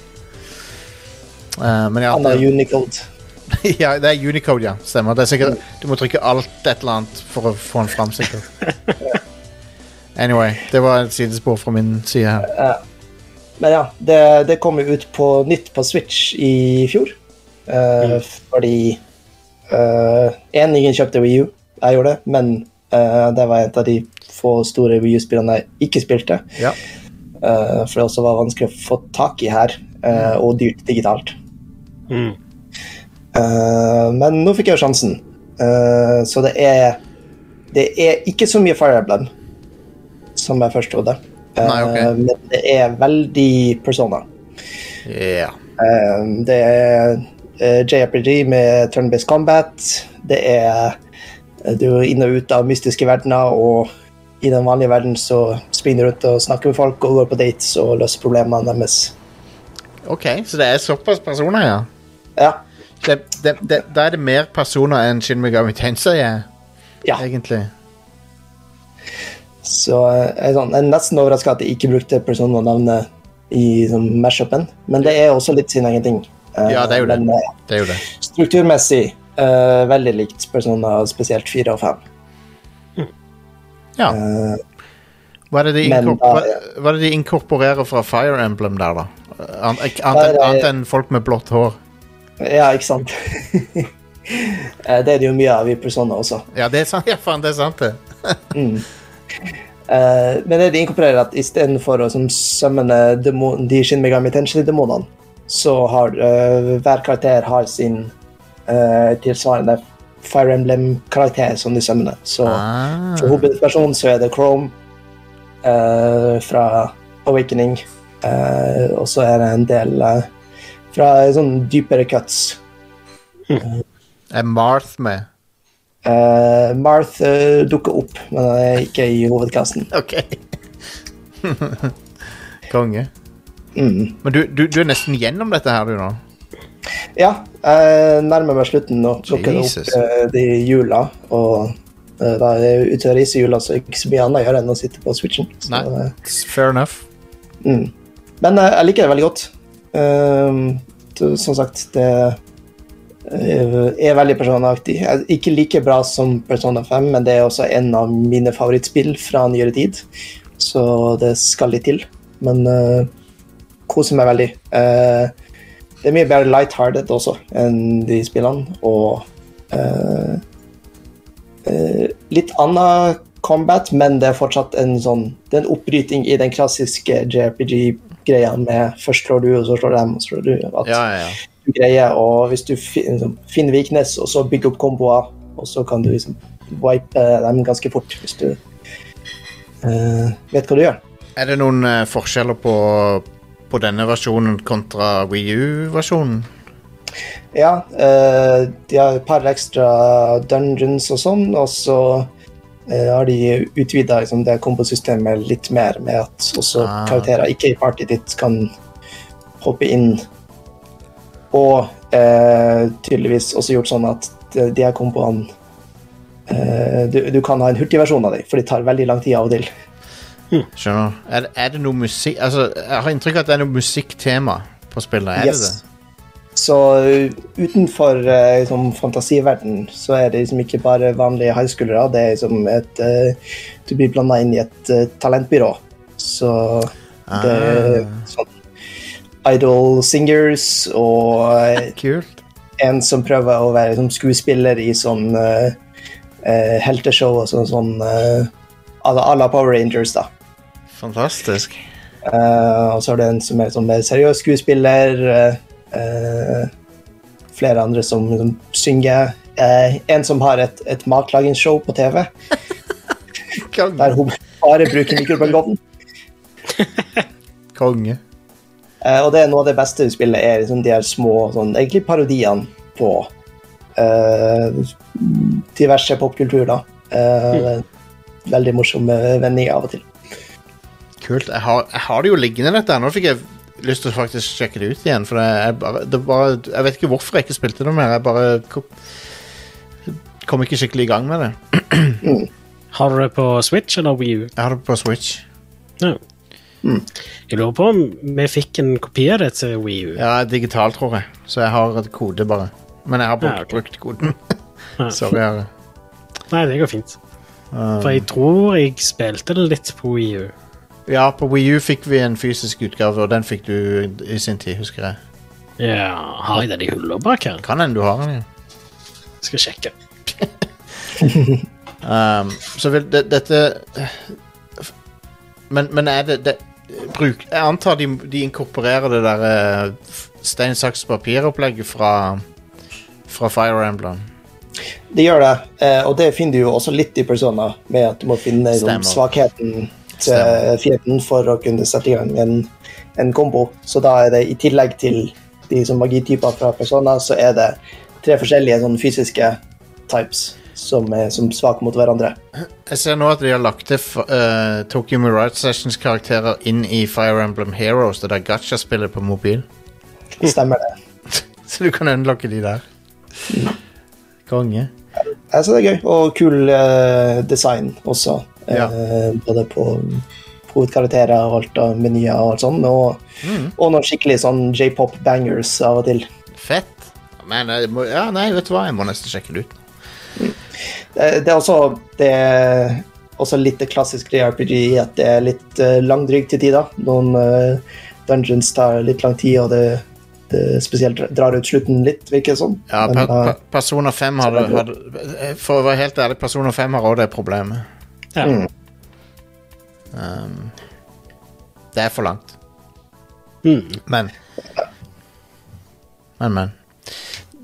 Uh, men ja, det, Unicode. ja, det er Unicode, ja. Stemmer. Det er sikkert, du må trykke alt et eller annet for å få den fram, sikkert. Anyway, det var et sidespor fra min side her. Men ja, det, det kom jo ut på nytt på Switch i fjor. Eh, Fordi uh, En, ingen kjøpte Wii U. Jeg gjorde det, men uh, det var et av de få store Wii U-spillene jeg ikke spilte. Ja. eh, for det også var vanskelig å få tak i her, eh, og dyrt digitalt. Mm. Eh, men nå fikk jeg jo sjansen. Eh, så det er Det er ikke så mye Fire Emblem som jeg først trodde. Eh, Nei, ok. Men det er veldig Persona. Eh, det er eh, JRPG med turn-based combat. Det er eh, Du er inn og ut av mystiske verdener, og i den vanlige verden så springer du rundt og snakker med folk og går på dates og løser problemene deres. OK, så det er såpass personer, ja. Ja. Det, det, det, da er det mer personer enn Shin Megami Tensei er, ja. egentlig. Så eh, jeg er, sånn, jeg er nesten overraska at de ikke brukte Persona-navnet i sånn, mashupen, men det er også litt sin egen ting. Eh, Ja, det er jo det. Men eh, Det er jo det. strukturmessig uh, veldig likt Persona, spesielt 4 og 5. Ja. Eh, Hva er, hva, er det de inkorporerer fra Fire Emblem der, da? An- Annet enn enn folk med blått hår. ja, ikke sant? Det er det jo mye av i Persona også. Ja, det er sant, ja, faen, det er sant, det. Eh, men det de inkorporerer, at istedenfor å summone demo, de Shin Megami Tenshin-demonene, så har uh, hver karakter har sin uh, tilsvarende Fire Emblem-karakter som de summoner. Så Ah. for hovedpersonen så er det Chrome fra Awakening, og så er det en del fra sånn dypere cuts. Er Marth med? Uh, Marth uh, dukker opp, men han er ikke i hovedkassen. OK. Konge. Mm. Men du, du, du er nesten gjennom dette her, du, nå? Ja, jeg nærmer meg slutten nå. Plukker Jesus. opp uh, de jula. Og eh, da er jeg ute og reiser i jula, så er det ikke så mye annet å gjøre enn å sitte på switchen. Så, Nei. eh, Fair enough. mm. Men eh, jeg liker det veldig godt. Uh, det- som sagt, det eh, er veldig personaktig. Er Ikke like bra som Persona 5, men det er også en av mine favorittspill fra nyere tid. Så det skal litt til. Men uh, koser meg veldig. Uh, det er mye bedre lighthearted også enn de spillene, og uh, eh, litt annen combat, men det er fortsatt en sånn Det er en oppbryting i den klassiske JRPG-greia med først slår du, og så slår dem, og så slår du. At Ja, ja, ja. Du greier, og hvis du liksom, finner weakness, og så bygger opp komboer, og så kan du liksom wipe dem ganske fort hvis du uh, vet hva du gjør. Er det noen uh, forskjeller på, på denne versjonen kontra Wii U-versjonen? Ja, uh, de har et par ekstra dungeons og sånn, og så eh, har de utvida liksom, det kombosystemet litt mer, med at også Ah. karakterer ikke i partyet ditt kan hoppe inn. Og eh, tydeligvis også gjort sånn at de, her komboene eh, du, du kan ha en hurtigversjon av dem, for de tar veldig lang tid av og til. Skjønner. Er, det- er det noe musikk Altså, jeg har inntrykk av at det er noe musikktema på spillet. Er Yes. det det? Så uh, utenfor uh, liksom, fantasiverden så er det liksom ikke bare vanlige highschoolere. Det er liksom et uh, Du blir blanda inn i et uh, talentbyrå. Så det Ah. sånn idol singers og uh, Kult. en som prøver å være liksom, skuespiller i sånn uh, uh, helteshow og sånn sånn uh, à la- Power Rangers, da. Fantastisk. Eh, og så er det en som er sånn mer seriøs skuespiller. eh, eh, flere andre som, som synger. Eh, en som har et, et matlagingsshow på TV, der hun bare bruker mikrobølgeovnen. Konge. Eh, og det er noe av det beste i spillet, er liksom de her små sånn, egentlig parodiene på uh, diverse popkultur. da. Eh, Veldig morsomme vendinger av og til. Kult. Jeg har, jeg har det jo liggende, dette. her. Nå fikk jeg lyst til å faktisk sjekke det ut igjen. For det jeg, bare, jeg vet ikke hvorfor jeg ikke spilte det mer. Jeg bare kom, kom ikke skikkelig i gang med det. Har du det på Switch eller Wii U? Jeg har det på Switch. Ja. Jeg lurer på om vi fikk en kopi av det til Wii U. Ja, digital, tror jeg. Så jeg har et kode, bare. Men jeg har brukt, Ja, okay. brukt koden. Sorry. Harry. Nei, det går fint. Um, For jeg tror jeg spilte det litt på Wii U. ja, på Wii U fikk vi en fysisk utgave, og den fikk du i sin tid, husker jeg. Ja, Har jeg den i hullet bak her? Kan hende du har den, ja. Skal sjekke. Um, så vil det, dette men, men er det, det bruk, Jeg antar de, de inkorporerer det der eh, stein, saks, papir-opplegget fra, fra Fire Emblem. Det gjør det, eh, og det finner du jo også litt i Persona, med at du må finne Stemmer. svakheten til fienden for å kunne sette i gang en, en kombo. Så da er det i tillegg til de som magityper fra Persona, så er det tre forskjellige sånn, fysiske types som er som svake mot hverandre. Jeg ser nå at de har lagt til uh, Tokyo Mirage Sessions-karakterer inn i Fire Emblem Heroes, det der gacha-spillet på mobil. Stemmer det. Så du kan unlocke de der. Konge. Jeg syns det er gøy, og kul uh, design også. Ja. Uh, både på hovedkarakterer og alt av menyer og alt sånt. Og, og noen skikkelig sånn j-pop-bangers av og til. Fett. Men ja, nei, vet du hva, jeg må nesten sjekke det ut. Det, er også det er også litt det klassiske i RPG at det er litt uh, langdrygt til tider. Noen eh, dungeons tar litt lang tid, og det, det spesielt drar ut slutten litt, virker det som. Ja, per, per, Personer Persona 5 har, det har For å være helt ærlig, Personer 5 har også det problemet. Ja. Mm. Um, det er for langt. Mm. Men Men, men.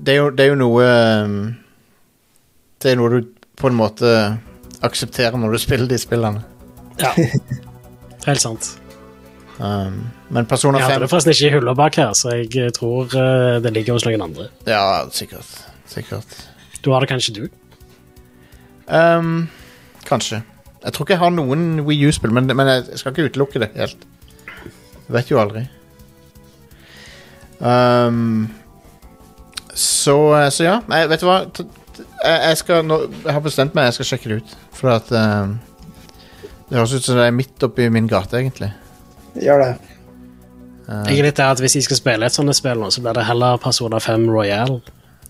Det er jo, det er jo noe um, Det er noe du på en måte aksepterer når du spiller de spillene. ja. Helt sant. Um, men Persona Jeg hadde det forresten ikke i hylla bak her, så jeg eh, tror uh, det ligger hos noen andre. Ja, sikkert. Sikkert. Du har det kanskje du? Um, kanskje. Jeg tror ikke jeg har noen Wii U-spill, men, men jeg skal ikke utelukke det helt. Jeg vet jo aldri. Um, så, så ja, jeg, vet du hva? T- Jeg, skal, nå, jeg har bestemt meg, jeg skal sjekke det ut. For at um, Det høres ut som det er midt oppi min gate, egentlig. Gjør det. Uh, Jeg er litt der at Hvis jeg skal spille et sånt spill nå, så blir det heller Persona 5 Royal.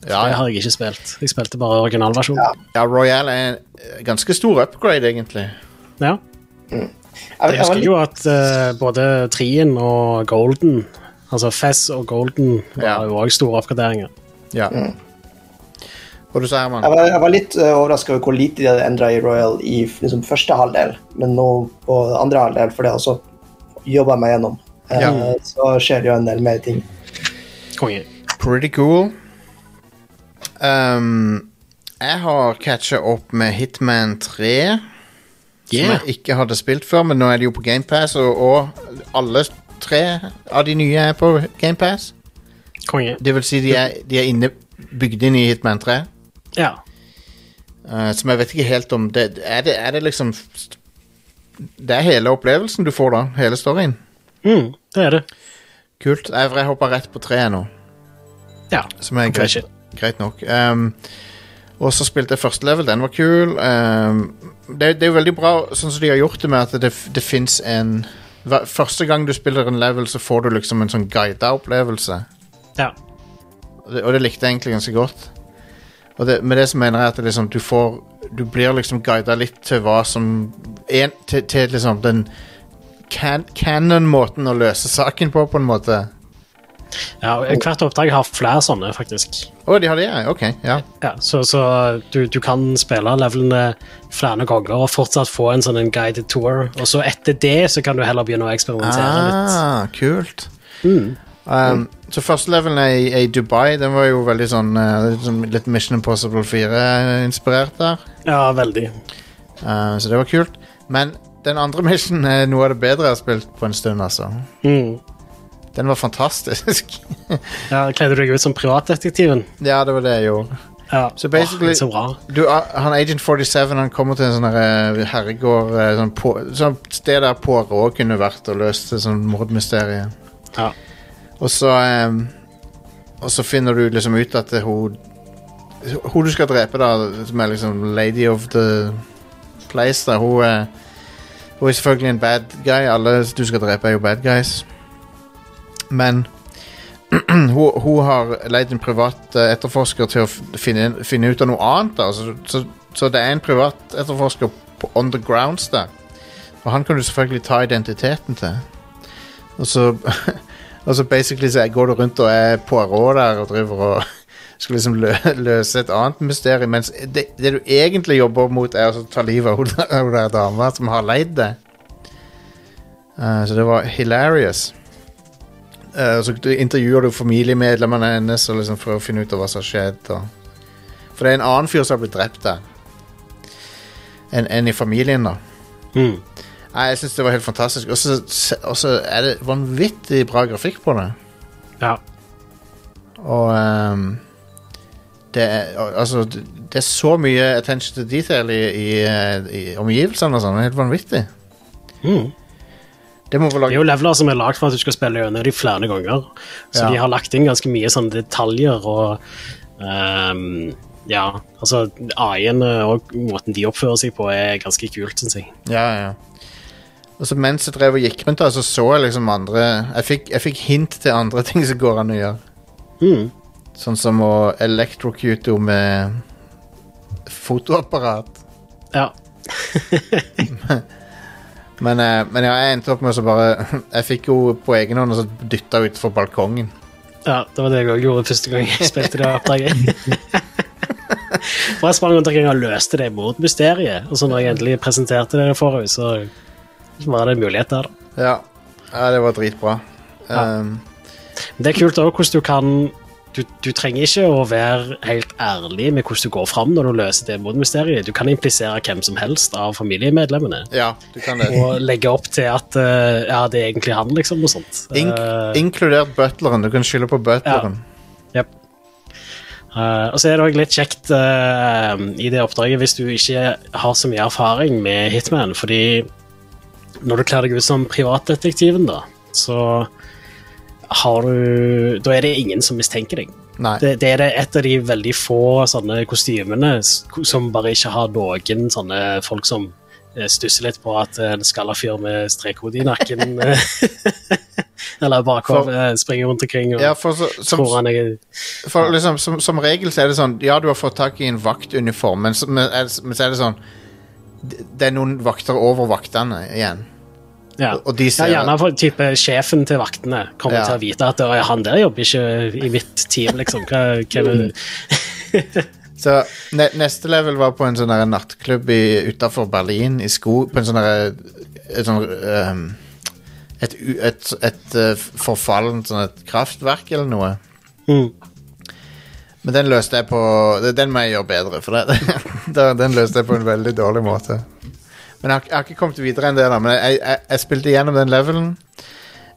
ja, Det har jeg ikke spilt. Jeg spilte bare originalversjonen. Ja. ja, Royal er en eh, ganske stor upgrade, egentlig. Ja. Jeg, Jeg husker jo at uh, både Trien og Golden, altså Fess og Golden, var Ja. jo òg store oppgraderinger. Ja. Hva du sa Herman? jeg, var, jeg var litt uh, overraska over hvor lite de hadde endra i Royal i liksom, første halvdel, men nå på andre halvdel, for det har jeg også jobba meg gjennom, Uh, Ja. så skjer det jo en del mer ting. Konge. Pretty cool. Um, jeg har catcha opp med Hitman 3, som jeg ikke hadde spilt før, men nå er de jo på GamePass, og, og alle tre av de nye er på GamePass. Konge. Det vil si, de er, de er inne, bygd inn i Hitman 3. Ja. Uh, som jeg vet ikke helt om det, er, det, er det liksom Det er hele opplevelsen du får, da? Hele storyen? Mm, det er det. Kult. Jeg, jeg hoppa rett på treet nå. Ja. Som er greit, greit nok. Um, og så spilte jeg første level, den var kul. Um, det, det er jo veldig bra sånn som de har gjort det med at det, det fins en hver, Første gang du spiller en level, så får du liksom en sånn guida opplevelse. Ja. Og det, og det likte jeg egentlig ganske godt. Det, med det så mener jeg at liksom, du får Du blir liksom guida litt til hva som en, til, til liksom den can, canon-måten å løse saken på, på en måte. ja hvert oppdrag har flere sånne, faktisk. Å, de har det, ja. Ok. Ja. Ja, så så du, du kan spille levelene flere ganger og fortsatt få en sånn en guided tour. Og så etter det så kan du heller begynne å eksperimentere litt. Ah, kult. Mm. Um, så første levelen er i, Dubai. Den var jo veldig sånn uh, litt Mission Impossible 4-inspirert der. Ja, veldig. Uh, så det var kult. Men den andre missionen er noe av det bedre jeg har spilt på en stund, altså. Mm. Den var fantastisk. Ja, Kledde du deg ut som privatdetektiven? ja, det var det jeg gjorde. Ja. Så basically- oh, så. Du, han Agent 47 han kommer til en sånn her, eh, herregård eh, sånn, på, sånn sted der Poirot kunne vært og løst et sånt mordmysterium. Ja. Og så ehm, Og så finner du liksom ut at hun Hun du skal drepe, da, som er liksom lady of the place, da, hun er Hun er selvfølgelig en bad guy. Alle du skal drepe, er jo bad guys. Men hun, hun har leid en privat eh, etterforsker til å finne, finne ut av noe annet. Da. Så, så, så det er en privat etterforsker på on the grounds der. Og han kan du selvfølgelig ta identiteten til. Og så Og så basically så går du rundt og er Poirot der og driver og skal liksom lø løse et annet mysterium, mens det, det du egentlig jobber mot, er å ta livet av hun der- dama som har leid det. Uh, så det var hilarious. Uh, så du intervjuer du familiemedlemmene hennes og liksom for å finne ut av hva som har skjedd. Og... For det er en annen fyr som har blitt drept der. Enn en i familien, da. Mm. Nei, jeg syns det var helt fantastisk. Og så- er det vanvittig bra grafikk på det. Ja. Og um, det, er, altså, det er så mye attention to detail i, i, i omgivelsene og sånn. Det er helt vanvittig. Mm. Det Det er jo leveler som er lagd for at du skal spille gjennom de flere ganger. Så Ja. de har lagt inn ganske mye sånne detaljer og um, ja, altså AI-ene og måten de oppfører seg på, er ganske kult, syns jeg. Ja, ja. Og så mens jeg drev og gikk rundt, da, så så jeg liksom andre Jeg fikk, jeg fikk hint til andre ting som går an å gjøre. Mm. Sånn som å electrocute henne med fotoapparat. Ja. Men, eh, men ja, jeg endte opp med å så bare Jeg fikk henne på egen hånd og så dytta henne utfor balkongen. ja, det var det jeg òg gjorde første gang jeg spilte det oppdraget. For jeg sprang rundt omkring og løste det mot mysteriet. og så når jeg endelig presenterte det for henne, så var det en mulighet der. Ja, ja det var dritbra. Ja. Um, Men det er kult òg hvordan du kan du, du trenger ikke å være helt ærlig med hvordan du går fram når du løser det mordmysteriet. Du kan implisere hvem som helst av familiemedlemmene. ja, du kan det. Og legge opp til at uh, ja, det er egentlig han, liksom, og sånt. Ink uh, inkludert butleren. Du kan skylde på butleren. Ja. Yep. Uh, og så er det òg litt kjekt eh, i det oppdraget hvis du ikke har så mye erfaring med Hitman, fordi når du kler deg ut som privatdetektiven, da, så har du Da er det ingen som mistenker deg. Det, det er et av de veldig få sånne kostymene som bare ikke har noen sånne folk som eh, stusser litt på at en skalla fyr med strekhode i nakken eh, Eller bakover eh, springer rundt omkring og Ja, for, så, som, tror han er for liksom, som, som regel så er det sånn Ja, du har fått tak i en vaktuniform, men, men, men så er det sånn Det er noen vakter over vaktene igjen. Ja. Og de ja, gjerne for type sjefen til vaktene kommer Ja. til å vite at «Oi, han der jobber ikke i mitt team, liksom. Hva, hva det? Så ne, neste level var på en sånn nattklubb utafor Berlin, i sko, på en sånn et um, et, et, et, eh, forfallent sånn et kraftverk eller noe. Mm. Men den løste jeg på Den må jeg gjøre bedre, for det, den- løste jeg på en veldig dårlig måte. Men jeg har, jeg har ikke kommet videre enn det, da. Men jeg, jeg, jeg spilte gjennom den levelen,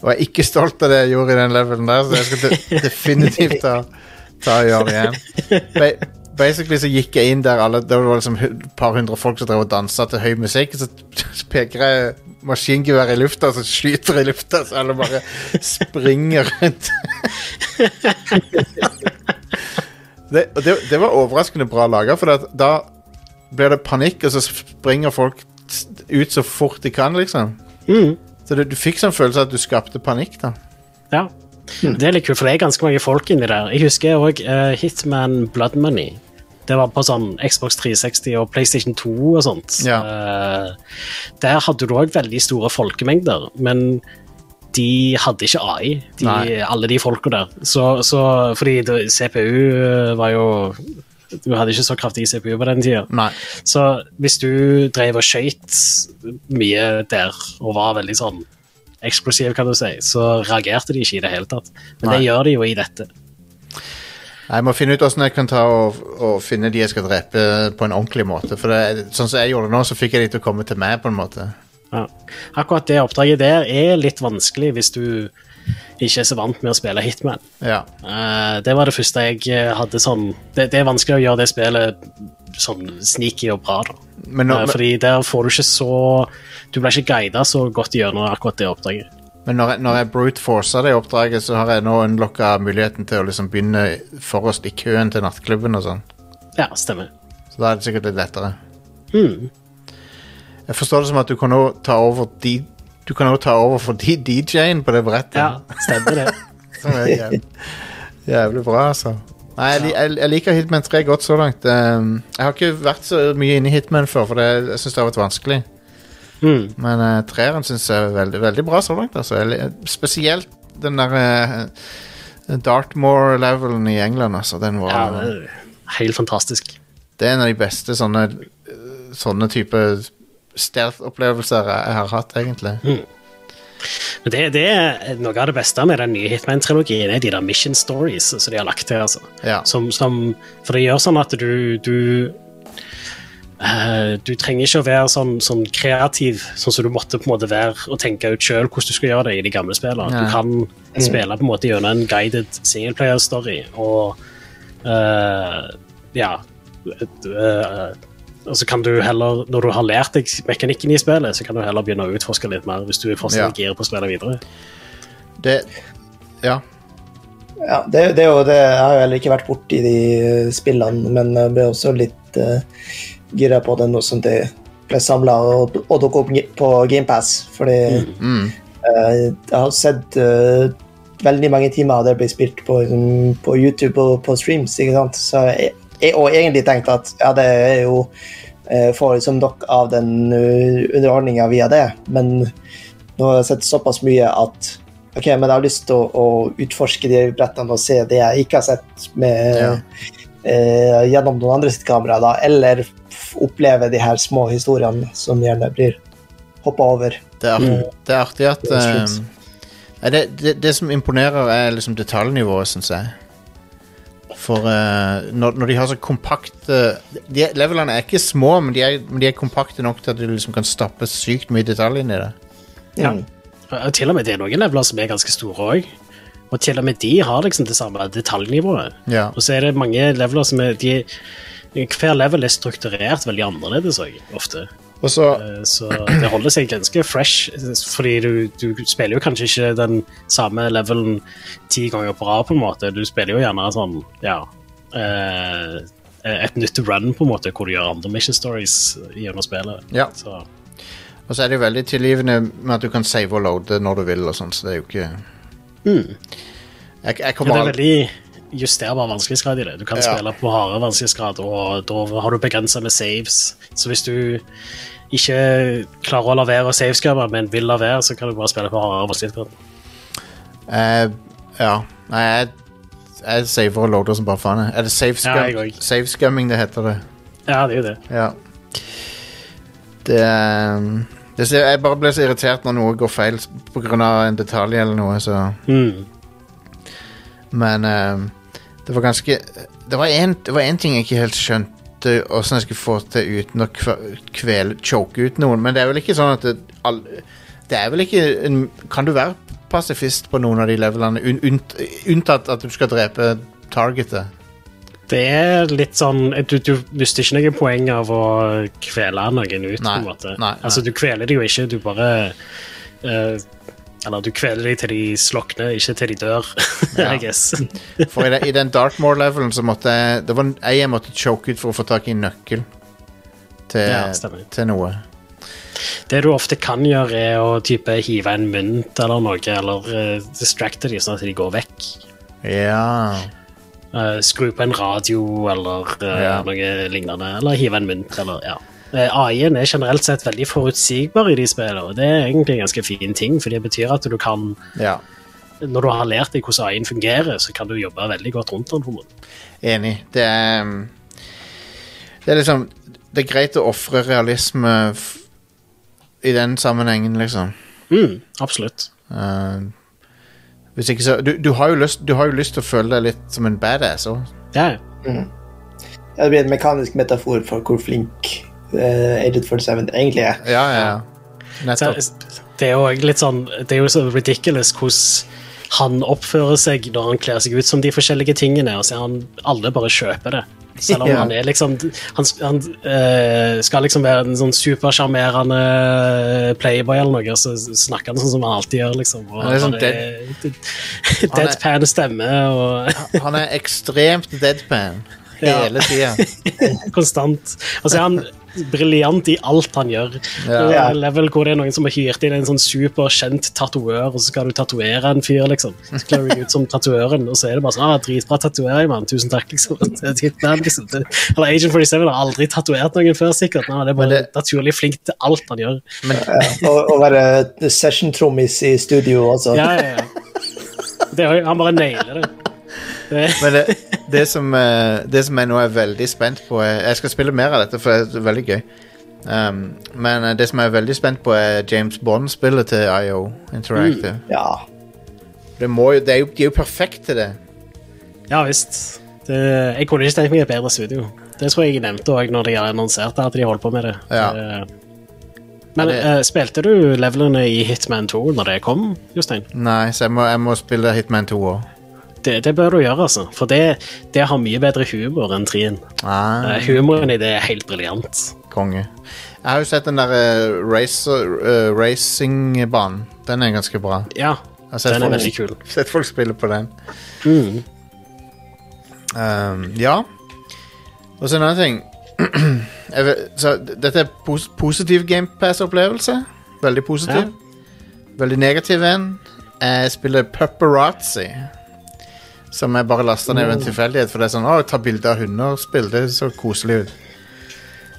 og jeg er ikke stolt av det jeg gjorde i den levelen der, så jeg skal definitivt ta, ta og gjøre det igjen. Ba basically så gikk jeg inn der alle Det var liksom et par hundre folk som drev og dansa til høy musikk. Så peker jeg maskingevær i lufta, så skyter jeg i lufta, så alle bare springer rundt. det, det, det var overraskende bra laga, for at da blir det panikk, og så springer folk ut så fort de kan, liksom. Mm. Så du, du fikk sånn følelse av at du skapte panikk, da. Ja. Det er litt kult, for det er ganske mange folk inni der. Jeg husker òg Hitman Blood Money. Det var på sånn Xbox 360 og PlayStation 2 og sånt. Ja. Uh, der hadde du òg veldig store folkemengder, men de hadde ikke AI, de, alle de folka der. Så, så, fordi det, CPU var jo Du hadde ikke så kraftig CPU på den tida. Så hvis du drev og skøyt mye der og var veldig sånn eksplosiv, kan du si, så reagerte de ikke i det hele tatt. Men Nei. det gjør de jo i dette. Jeg må finne ut hvordan jeg kan ta og, og finne de jeg skal drepe på en ordentlig måte. For det, sånn som jeg gjorde det nå, så fikk jeg de til å komme til meg, på en måte. Ja. Akkurat det oppdraget der er litt vanskelig hvis du ikke er så vant med å spille Hitman. Ja. Uh, det var det første jeg eh, hadde sånn det, det er vanskelig å gjøre det spillet sånn sneaky og bra, da. Men, nå, uh, fordi der får du ikke så Du blir ikke guida så godt gjennom akkurat det oppdraget. men når, jeg, når jeg brute-forcer det oppdraget, så har jeg nå unlocka muligheten til å liksom begynne forrest i køen til nattklubben og sånn. Ja, stemmer. Så da er det sikkert litt lettere. Mm. Jeg forstår det som at du kan også ta over de Du kan også ta over for de DJ-en på det brettet. Ja, stemmer det. Som er jævlig, jævlig bra, altså. Nei, jeg, jeg, jeg liker Hitman 3 godt så langt. Um, jeg har ikke vært så mye inne i Hitman før, for det, jeg syns det har vært vanskelig. Mm. Men uh, treeren syns jeg er veldig, veldig bra så langt. Altså. Jeg, spesielt den der uh, Dartmoor-levelen i England, altså. Den var, Ja, helt fantastisk. det er en av de beste sånne, uh, sånne type stealth-opplevelser jeg, har hatt, egentlig. Men det, det er noe av det beste med den nye Hitman-trilogien, er de der mission stories som de har lagt til. altså. Ja. Som, som, for det gjør sånn at du du, uh, du trenger ikke å være sånn, sånn kreativ, sånn som du måtte på en måte være og tenke ut sjøl hvordan du skal gjøre det i de gamle spillene. Ja. Du kan spille på en måte gjennom en guided singleplayer-story, og uh, ja eh, og så kan du heller, Når du har lært deg mekanikken i spillet, så kan du heller begynne å utforske litt mer hvis du fortsatt Ja. er på å spille videre. Det Ja. Ja, det, det er jo det. Jeg har jo heller ikke vært borti de eh, spillene, men jeg ble også litt uh, gira på det nå som det ble samla og, og dukket opp på GamePass. Fordi Mm. uh, jeg har sett uh, veldig mange timer av det blir spilt på, liksom, på YouTube og på streams. ikke sant? Så jeg og egentlig tenkt at ja, det er jo uh, får liksom nok av den uh, underholdninga via det, men nå har jeg sett såpass mye at Ok, men jeg har lyst til å, å utforske de brettene og se det jeg ikke har sett med, Ja. eh, gjennom noen andre sitt kamera, da, eller oppleve de her små historiene som gjerne blir hoppa over. Det er, Mm. det er artig at eh, det, det, det som imponerer, er liksom detaljnivået, syns jeg. For uh, når, når de har så kompakte de, er- Levelene er ikke små, men de er, men de er kompakte nok til at du liksom kan stappe sykt mye detalj inn i det. Ja. Og Til og med det er noen leveler som er ganske store òg. Og til og med de har liksom det samme detaljnivået. Ja. Og så er det mange leveler som er de, Hver level er strukturert veldig annerledes òg, ofte. Og så Eh, Så det holder seg ganske fresh, fordi du, du spiller jo kanskje ikke den samme levelen ti ganger på rad, på en måte. Du spiller jo gjerne sånn, ja eh, Et nytt run, på en måte, hvor du gjør andre mission stories gjennom spillet. Ja. Så, Og så er det jo veldig tilgivende med at du kan save og loade når du vil, og sånn, så det er jo ikke Jeg, jeg ja, kommer det er veldig justerbar vanskelighetsgrad i det. Du kan Ja. spille på hardere vanskelighetsgrad, og da har du begrensa med saves. Så hvis du ikke klarer å la være å savescubbe, men vil la være, så kan du bare spille på hardere vanskelighetsgrad. Uh, Ja. Nei, jeg, jeg saver og loader som bare faen. Er det save, Ja, det heter det? Ja, det er jo det. Ja. Det, um, Jeg bare ble så irritert når noe går feil pga. en detalj eller noe, så Mm. Men um, det var ganske Det var en, det var en ting jeg ikke helt skjønte åssen jeg skulle få til uten å kvele choke ut noen. Men det er vel ikke sånn at det, all, det er vel ikke en, Kan du være pasifist på noen av de levelene, un, unt, unntatt at du skal drepe targetet? Det er litt sånn Du, du mister ikke noe poeng av å kvele noen ut, Nei, på en måte. nei, nei. Altså, du kveler det jo ikke, du bare eh, Eller du kveler dem til de slokner, ikke til de dør, Ja. I guess. For i, den- i den Darkmore-levelen så måtte jeg Det var ei jeg måtte choke ut for å få tak i en nøkkel til, Ja, til noe. Det du ofte kan gjøre, er å type hive en mynt eller noe, eller uh, distracte dem sånn at de går vekk. Ja. Uh, skru på en radio eller uh, Ja. noe lignende, eller hive en mynt, eller ja. Eh, AI-en er generelt sett veldig forutsigbar i de spillene, og det er egentlig en ganske fin ting, for det betyr at du kan ja. Når du har lært deg hvordan AI-en fungerer, så kan du jobbe veldig godt rundt den. Enig. Det er um, Det er liksom Det er greit å ofre realisme f i den sammenhengen, liksom. Mm, absolutt. Uh, hvis ikke så du, du, har jo lyst, du har jo lyst til å føle deg litt som en badass òg. Ja, Ja, det blir en mekanisk metafor for hvor flink uh, Agent 47 egentlig er. Ja, ja. ja. Nettopp. det er jo litt sånn Det er jo så ridiculous hvordan han oppfører seg når han kler seg ut som de forskjellige tingene, og så er han alle bare kjøper det. Selv om Ja. han er liksom Han, han eh, skal liksom være en sånn supersjarmerende playboy eller noe, så snakker han sånn som han alltid gjør, liksom. Og Han er sånn dead, deadpan stemme og Han er ekstremt deadpan Ja. hele tida. konstant. Og så er han briljant i alt han gjør. Ja. Det er level hvor det er noen som har hyrt inn en sånn superkjent tatoør, og så skal du tatovere en fyr, liksom. Så kler du ut som tatoøren, og så er det bare sånn ah, 'Dritbra tatovering, mann. Tusen takk', liksom. Hitman, liksom. Eller Agent 47 har aldri tatovert noen før, sikkert. Nei, det er bare det- naturlig flink til alt han gjør. Ja, og, være session-trommis i studio også. Ja, ja, ja. Det, han bare nailer det. Men det, det, som, eh, det som jeg nå er veldig spent på er, Jeg skal spille mer av dette, for det er veldig gøy. Um, men eh, det som jeg er veldig spent på, er James Bond-spillet til IO Interactive. Ja. Det må det er jo, de er jo perfekt til det. Ja visst. Det, jeg kunne ikke tenkt meg et bedre studio. Det tror jeg jeg nevnte òg når de annonserte at de holdt på med det. Ja. Men eh, spilte du levelene i Hitman 2 når det kom, Jostein? Nei, så jeg må, jeg må spille Hitman 2 òg. Det, det bør du gjøre, altså. For det, det har mye bedre humor enn 3-en. Ah, Uh, humoren i det er helt briljant. konge. Jeg har jo sett den der uh, uh, racingbanen. Den er ganske bra. Ja, Jeg har Den er folk, veldig kul. sett folk spille på den. Mm. Um, ja. Og så en annen ting. Vet, så dette er pos positiv GamePass-opplevelse. Veldig positiv. Veldig negativ en. Jeg spiller Pupperazzi. Som jeg bare lasta ned ved en tilfeldighet. For det er sånn, å, ta bilde av hunder-spill. Det så koselig ut.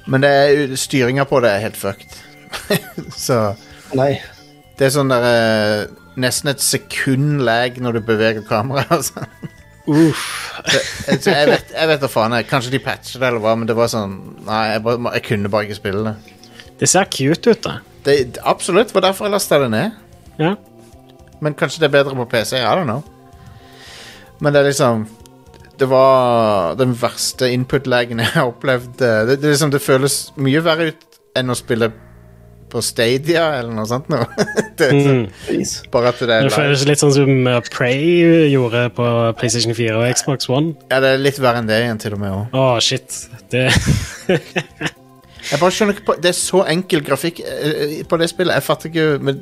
Men det er, styringa på det er helt fucked. så Nei. det er sånn der eh, Nesten et sekund lag når du beveger kameraet. Altså. Uff. Det, jeg, jeg vet jeg vet da faen. Jeg, kanskje de patcher det, eller hva, men det var sånn Nei, jeg, bare, jeg kunne bare ikke spille det. Det ser cute ut, da. det absolutt, var derfor jeg lasta det ned. Ja. Men kanskje det er bedre på PC. I don't know. Men det er liksom Det var den verste input-lagen jeg har opplevd. Det, det, liksom, det føles mye verre ut enn å spille på Stadia eller noe sånt. Nå. det Mm. så, bare at det er Det føles litt sånn som uh, Prey gjorde på PlayStation 4 og Xbox One. Ja, det er litt verre enn det igjen, til og med. også. Å, shit. Det Jeg bare skjønner ikke på Det er så enkel grafikk eh, på det spillet. Jeg fatter ikke men,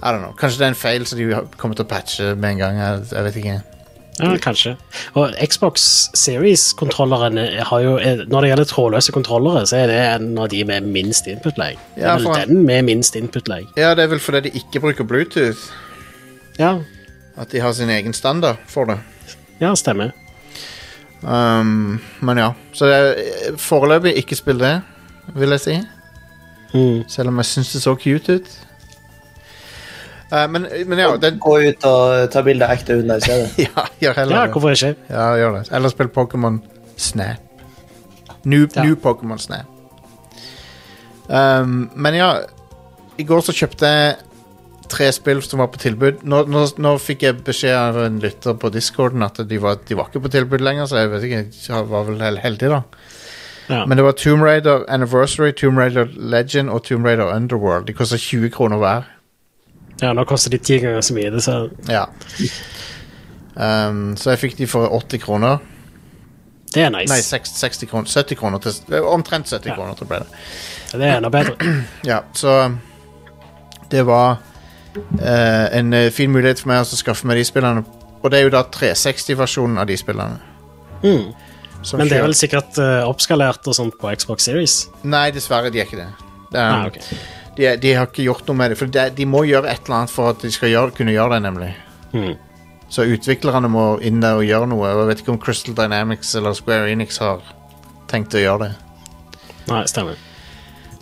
I don't know. Kanskje det er en feil som de kommer til å patche med en gang. Jeg, jeg vet ikke. Ja, kanskje. Og Xbox Series-kontrollerne har jo eh, Når det gjelder trådløse kontrollere, så er det en av de med minst input-lag. Ja, for- den med minst input-lag. Ja, det er vel fordi de ikke bruker Bluetooth. Ja. At de har sin egen standard for det. ja, stemmer. Um, men ja. Så det er foreløpig ikke spill det, vil jeg si. Mm. Selv om jeg syns det så cute ut. Uh, men, men ja, den... Gå ut og ta bilde av ekte hunder i stedet. ja, gjør heller Ja, hvorfor ikke? Ja, gjør det. Eller spill Pokémon Snap. New, Ja. new Pokémon Snap. Um, men ja, i går så kjøpte jeg tre spill som var på tilbud. Nå, nå, nå fikk jeg beskjed av en lytter på discorden at de var, de var ikke på tilbud lenger, så jeg vet ikke, jeg var vel hel- heldig da. Ja. Men det var Tomb Raider Anniversary, Tomb Raider Legend og Tomb Raider Underworld. De kosta 20 kroner hver. Ja, nå koster de ti ganger så mye. Så Ja. Um, så jeg fikk de for 80 kroner. det er nice. Nei, 60, 60 kroner. 70 kroner til, eh, omtrent 70 Ja. kroner til ble det. Det er enda bedre. Ja, så det var uh, en eh, fin mulighet for meg å skaffe meg de spillene. Og det er jo da 360-versjonen av de spillene. Mm. Men det er vel sikkert uh, oppskalert og sånt på Xbox Series? Nei, dessverre, de er ikke det. er, Ah, ok. De, de har ikke gjort noe med det. For de, de må gjøre et eller annet for at de skal gjøre, kunne gjøre det, nemlig. Mm. Så utviklerne må inn der og gjøre noe. Og Jeg vet ikke om Crystal Dynamics eller Square Enix har tenkt å gjøre det. Nei, stemmer.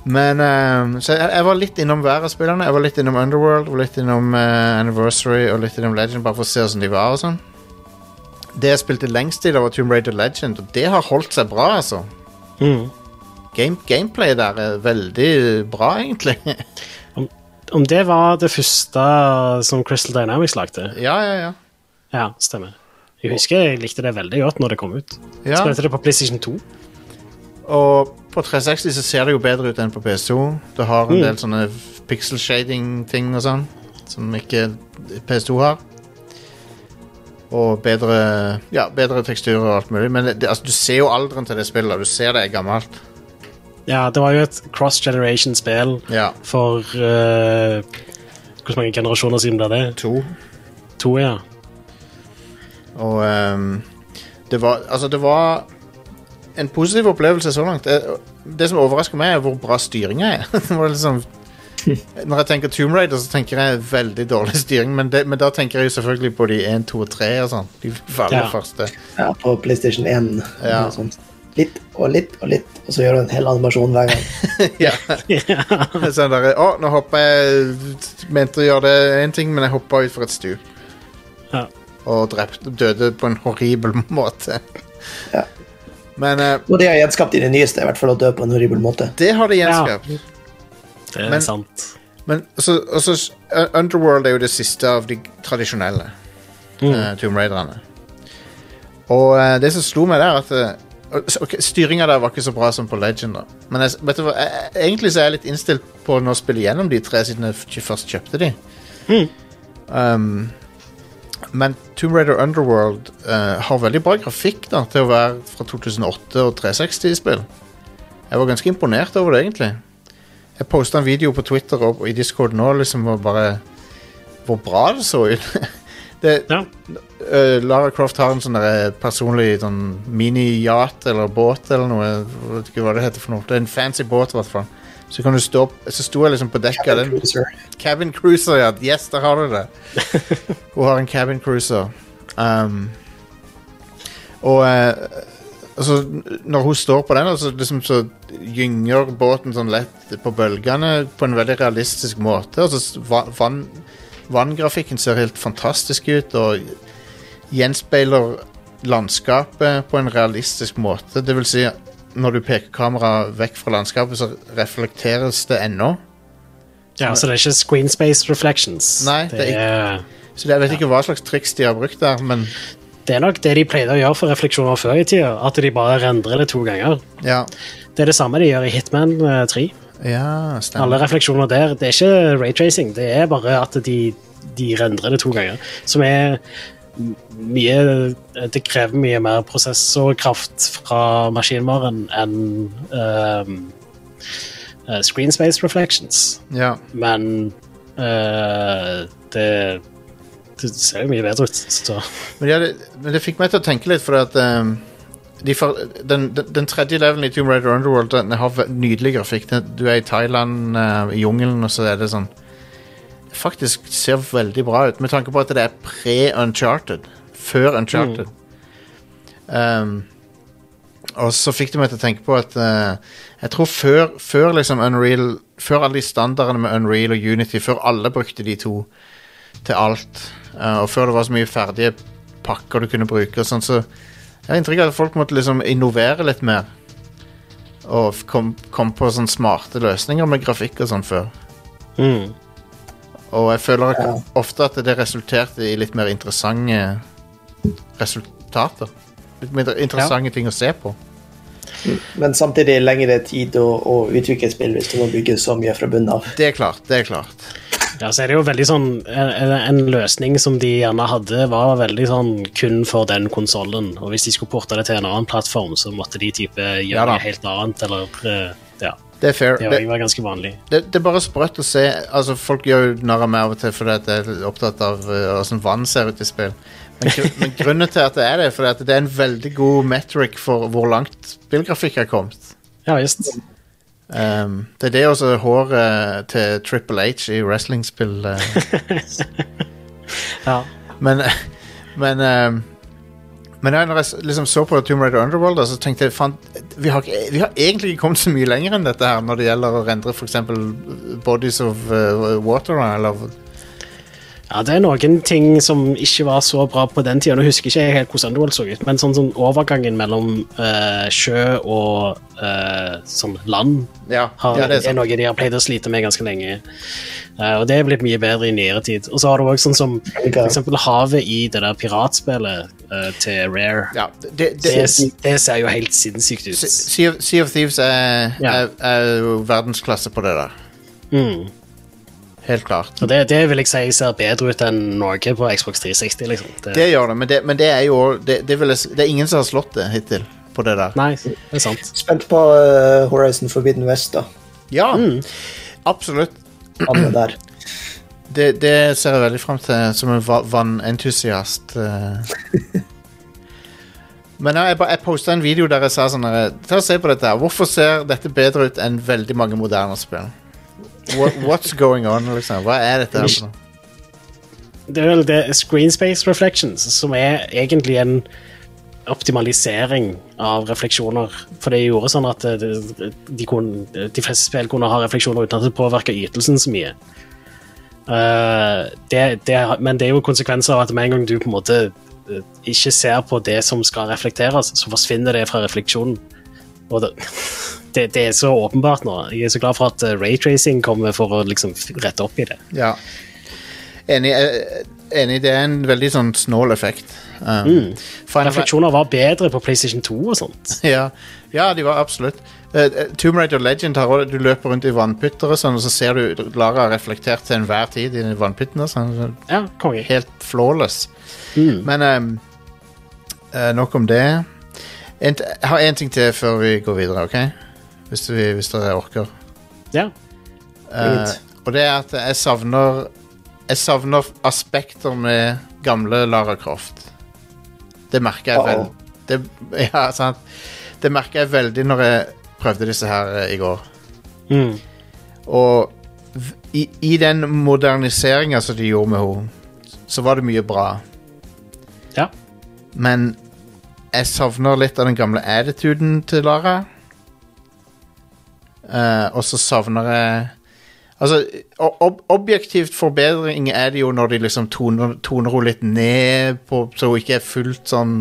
Men uh, Så jeg, jeg var litt innom hver av spillerne. Jeg var litt innom Underworld, litt innom uh, Anniversary og litt innom Legend, bare for å se hvordan de var og sånn. Det jeg spilte lengst i, det var Tomb Raider Legend, og det har holdt seg bra, altså. Mm. Game, gameplay der er veldig bra, egentlig. Om det var det første som Crystal Dynamics lagde? ja, ja, ja. Ja, stemmer. Jeg husker jeg likte det veldig godt når det kom ut. ja. Spilte det på PlayStation 2. Og på 360 så ser det jo bedre ut enn på PS2. Det har en Mm. del sånne pixel shading-ting og sånn, som ikke PS2 har. Og bedre Ja, bedre teksturer og alt mulig. Men det, altså, du ser jo alderen til det spillet. Du ser det er gammelt. Ja, det var jo et cross-generation-spill Ja. for uh, Hvor mange generasjoner siden ble det? To. To, ja. Og um, det var Altså, det var en positiv opplevelse så langt. Det, det som overrasker meg, er hvor bra styringa er. Det var liksom Når jeg tenker Tomb Raider, så tenker jeg veldig dårlig styring, men, det, men da tenker jeg jo selvfølgelig på de 1, 2 og 3 og sånn. De aller Ja. første. Ja, på PlayStation 1. Ja. og sånt. Litt og litt og litt, og så gjør du en hel animasjon hver gang. ja. sånn der, Å, nå hoppa jeg Mente å gjøre det én ting, men jeg hoppa utfor et stup. Ja. Og drept, døde på en horribel måte. Ja. Men uh, Og det har gjenskapt i det nyeste, i hvert fall å dø på en horribel måte. det har de gjenskapt. Det er Men- sant. Men så, og så uh, Underworld er jo det siste av de tradisjonelle Mm. uh, Tomb Raiderne. Og uh, det som slo meg der, at uh, så- ok, Styringa der var ikke så bra som på Legend. da Men jeg, vet du hva, jeg, egentlig så er jeg litt innstilt på å spille gjennom de tre, siden jeg først kjøpte de. Mm. Um, men Tomb Raider Underworld uh, har veldig bra grafikk da til å være fra 2008 og 360-spill. Jeg var ganske imponert over det, egentlig. Jeg posta en video på Twitter og i Discord nå liksom og bare hvor bra det så ut. det, Ja. Øh, Lara Croft har en sånn der personlig sånn mini-yacht eller båt eller noe. Jeg vet ikke hva det heter for noe. Det er en fancy båt, i hvert fall. Så kan du stå Så sto jeg liksom på dekket av den. Cruiser. Cabin cruiser, ja. Yes, der har du det. Hun har en cabin cruiser. Um, og uh, altså, når hun står på den, altså, liksom, så gynger båten sånn lett på bølgene på en veldig realistisk måte. Altså, van, vanngrafikken ser helt fantastisk ut og gjenspeiler landskapet på en realistisk måte. Det vil si, når du peker kameraet vekk fra landskapet, så reflekteres det ennå. ja, så det er ikke screen space reflections. Nei, det er ikke, Så jeg vet ikke hva slags triks de har brukt der, men det er nok det de pleide å gjøre for refleksjoner før i tida. At de bare rendrer det to ganger. ja. Det er det samme de gjør i Hitman eh, 3. Ja, stemmer. Alle refleksjoner der. Det er ikke raytracing, det er bare at de, de rendrer det to ganger. Som er mye Det krever mye mer prosessorkraft fra maskinvaren enn um, uh, screen space reflections. Ja. Men uh, det det ser jo mye bedre ut. Men, ja, det, men det fikk meg til å tenke litt, for at um, de for, den, den, den tredje levelen i Tomb Raider Underworld Den har nydelig grafikk. Du er i Thailand, uh, i jungelen, og så er det sånn faktisk ser veldig bra ut, med tanke på at det er pre-Uncharted. Før Uncharted. Ehm, og så fikk det meg til å tenke på at uh, jeg tror før, før liksom Unreal Før alle de standardene med Unreal og Unity, før alle brukte de to til alt, uh, og før det var så mye ferdige pakker du kunne bruke, og sånn, så jeg har inntrykk av at folk måtte liksom innovere litt mer. Og kom, kom på sånne smarte løsninger med grafikk og sånn før. Mm. Og jeg føler Ja. ofte at det resulterte i litt mer interessante resultater. Litt mer interessante ting å se på. Men samtidig lengre tid å, å utvikle spill hvis du må bygge så mye fra bunnen av. Det er klart. det er klart. Ja, så er det jo veldig sånn En, en løsning som de gjerne hadde, var veldig sånn kun for den konsollen. Og hvis de skulle porte det til en annen plattform, så måtte de type gjøre ja, noe helt annet, eller eh, Ja. Det er fair. Det Det, var ganske vanlig. det, det er bare sprøtt å se Altså Folk gjør jo narr av meg av og til fordi at jeg er opptatt av hvordan vann ser ut i spill. Men, gr men grunnen til at det er det, er at det er en veldig god metric for hvor langt spillgrafikk har kommet. Ja just. Um, det er det også håret til Triple H i wrestlingspill. uh. Ja. men men um, men når jeg liksom så på Tomb Raider Underworld, så tenkte jeg fan, vi, har, vi har egentlig ikke kommet så mye lenger enn dette her når det gjelder å rendre f.eks. Bodies of uh, Water. Eller, ja, det er noen ting som ikke var så bra på den tida. Nå husker ikke helt hvordan Underworld så ut, men sånn, sånn overgangen mellom uh, sjø og uh, sånn land ja, har, ja, det er er, noe de har pleid å slite med ganske lenge. Uh, og det er blitt mye bedre i nyere tid. Og så har du også sånn som for eksempel havet i det der piratspillet eh, til Rare. Ja, det, det, Det, det ser jo helt sinnssykt ut. sea, of, sea of Thieves er, Ja. er, er verdensklasse på det der. Mm. Helt klart. Og det, det vil jeg si ser bedre ut enn Norge på Xbox 360. Liksom. Det, Det gjør det, men det, men det er jo det, det, vil jeg, det er ingen som har slått det hittil på det der. Nei, det er sant. Spent på uh, Horizon Forbidden West, da. Ja, absolutt. Han er der. Det, det ser jeg veldig fram til som en va- vannentusiast. eh. Men ja, jeg, ba- jeg posta en video der jeg sa sånn her, Ta og se på dette. her Hvorfor ser dette bedre ut enn veldig mange moderne spill? What, what's going on? liksom? Hva er dette? her for noe? Det er vel det Screen Space Reflections, som er egentlig en optimalisering av refleksjoner. For det gjorde sånn at det, de, kunne, de fleste spill kunne ha refleksjoner uten at det påvirka ytelsen så mye. Eh, det, det, men det er jo konsekvenser av at med en gang du på en måte eh, ikke ser på det som skal reflekteres, så forsvinner det fra refleksjonen. Og det, det, det er så åpenbart nå. Jeg er så glad for at eh, raytracing kommer for å liksom rette opp i det. Ja. Enig, enig. Det er en veldig sånn snål effekt. Um, mm. Refleksjoner var bedre på PlayStation 2 og sånt. ja. ja, de var absolutt. Uh, Tomb Raider Legend har også, du løper rundt i vannpytter, og, sånn, og så ser du Lara reflektert til enhver tid i vannpyttene. Sånn, så Ja, helt flawless. Mm. Men um, uh, nok om det. En, jeg har én ting til før vi går videre, OK? Hvis, vi, hvis dere orker. Ja. Uh, og det er at jeg savner jeg savner aspekter med gamle Lara Croft. Det merker jeg vel. Uh-oh. Det, ja, sant. Det merker jeg veldig når jeg prøvde disse her eh, i går. Mm. Og i, i den moderniseringa som de gjorde med henne, så var det mye bra. Ja. Men jeg savner litt av den gamle attituden til Lara. Uh, og så savner jeg Altså, ob objektivt forbedring er det jo når de liksom toner, toner henne litt ned, på, så hun ikke er fullt sånn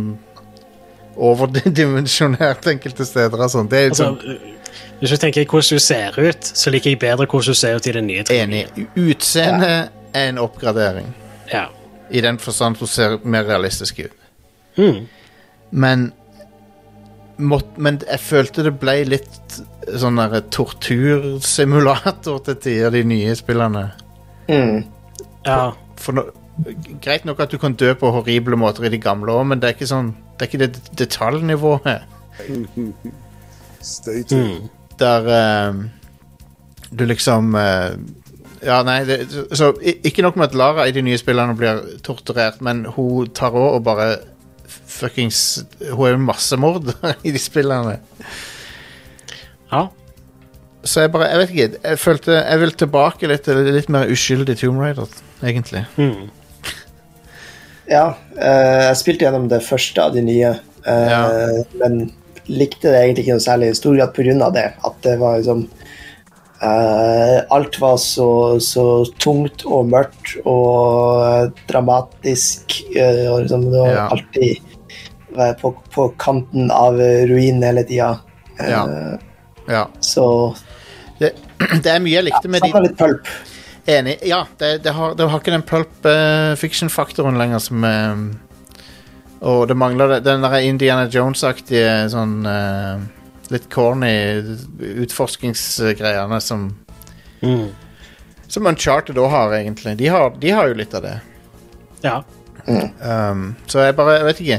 overdimensjonert enkelte steder og sånt. Det er Altså, sånn hvis du tenker hvordan du ser ut, så liker jeg bedre hvordan du ser ut i den nye enig. Utseendet Utseendet er en oppgradering. Ja. I den forstand hun ser mer realistisk ut. Mm. Men mått, Men jeg følte det ble litt sånn der tortursimulator til tider, de nye spillene. Mm. ja. For nå, greit nok at du kan dø på horrible måter i de gamle òg, men det er ikke sånn Det er ikke det detaljnivået Stay tuned. Mm. der eh, du liksom uh, Ja, nei det, Så ikke nok med at Lara i de nye spillene blir torturert, men hun tar òg og bare fuckings Hun er jo massemorder i de spillene. ja. Så jeg bare Jeg vet ikke. Jeg følte Jeg vil tilbake litt til litt mer uskyldig Tomb Raider, egentlig. Mm. Ja, eh, jeg spilte gjennom det første av de nye, eh, Ja. men likte det egentlig ikke noe særlig i stor grad pga. det. At det var liksom Uh, Alt var så, så tungt og mørkt og dramatisk. Uh, og liksom, det var Ja. alltid på, på kanten av ruinen hele tida. Ja. Ja. Så Det, det er mye jeg likte med savna de litt pulp. Enig. Ja, det, det, har, det har ikke den pulp uh, fiction-faktoren lenger som uh, Og det mangler den der Indiana Jones-aktige sånn uh, litt corny utforskingsgreiene som Mm. Som Uncharted òg har, egentlig. De har, de har jo litt av det. ja. Um, så jeg bare Jeg vet ikke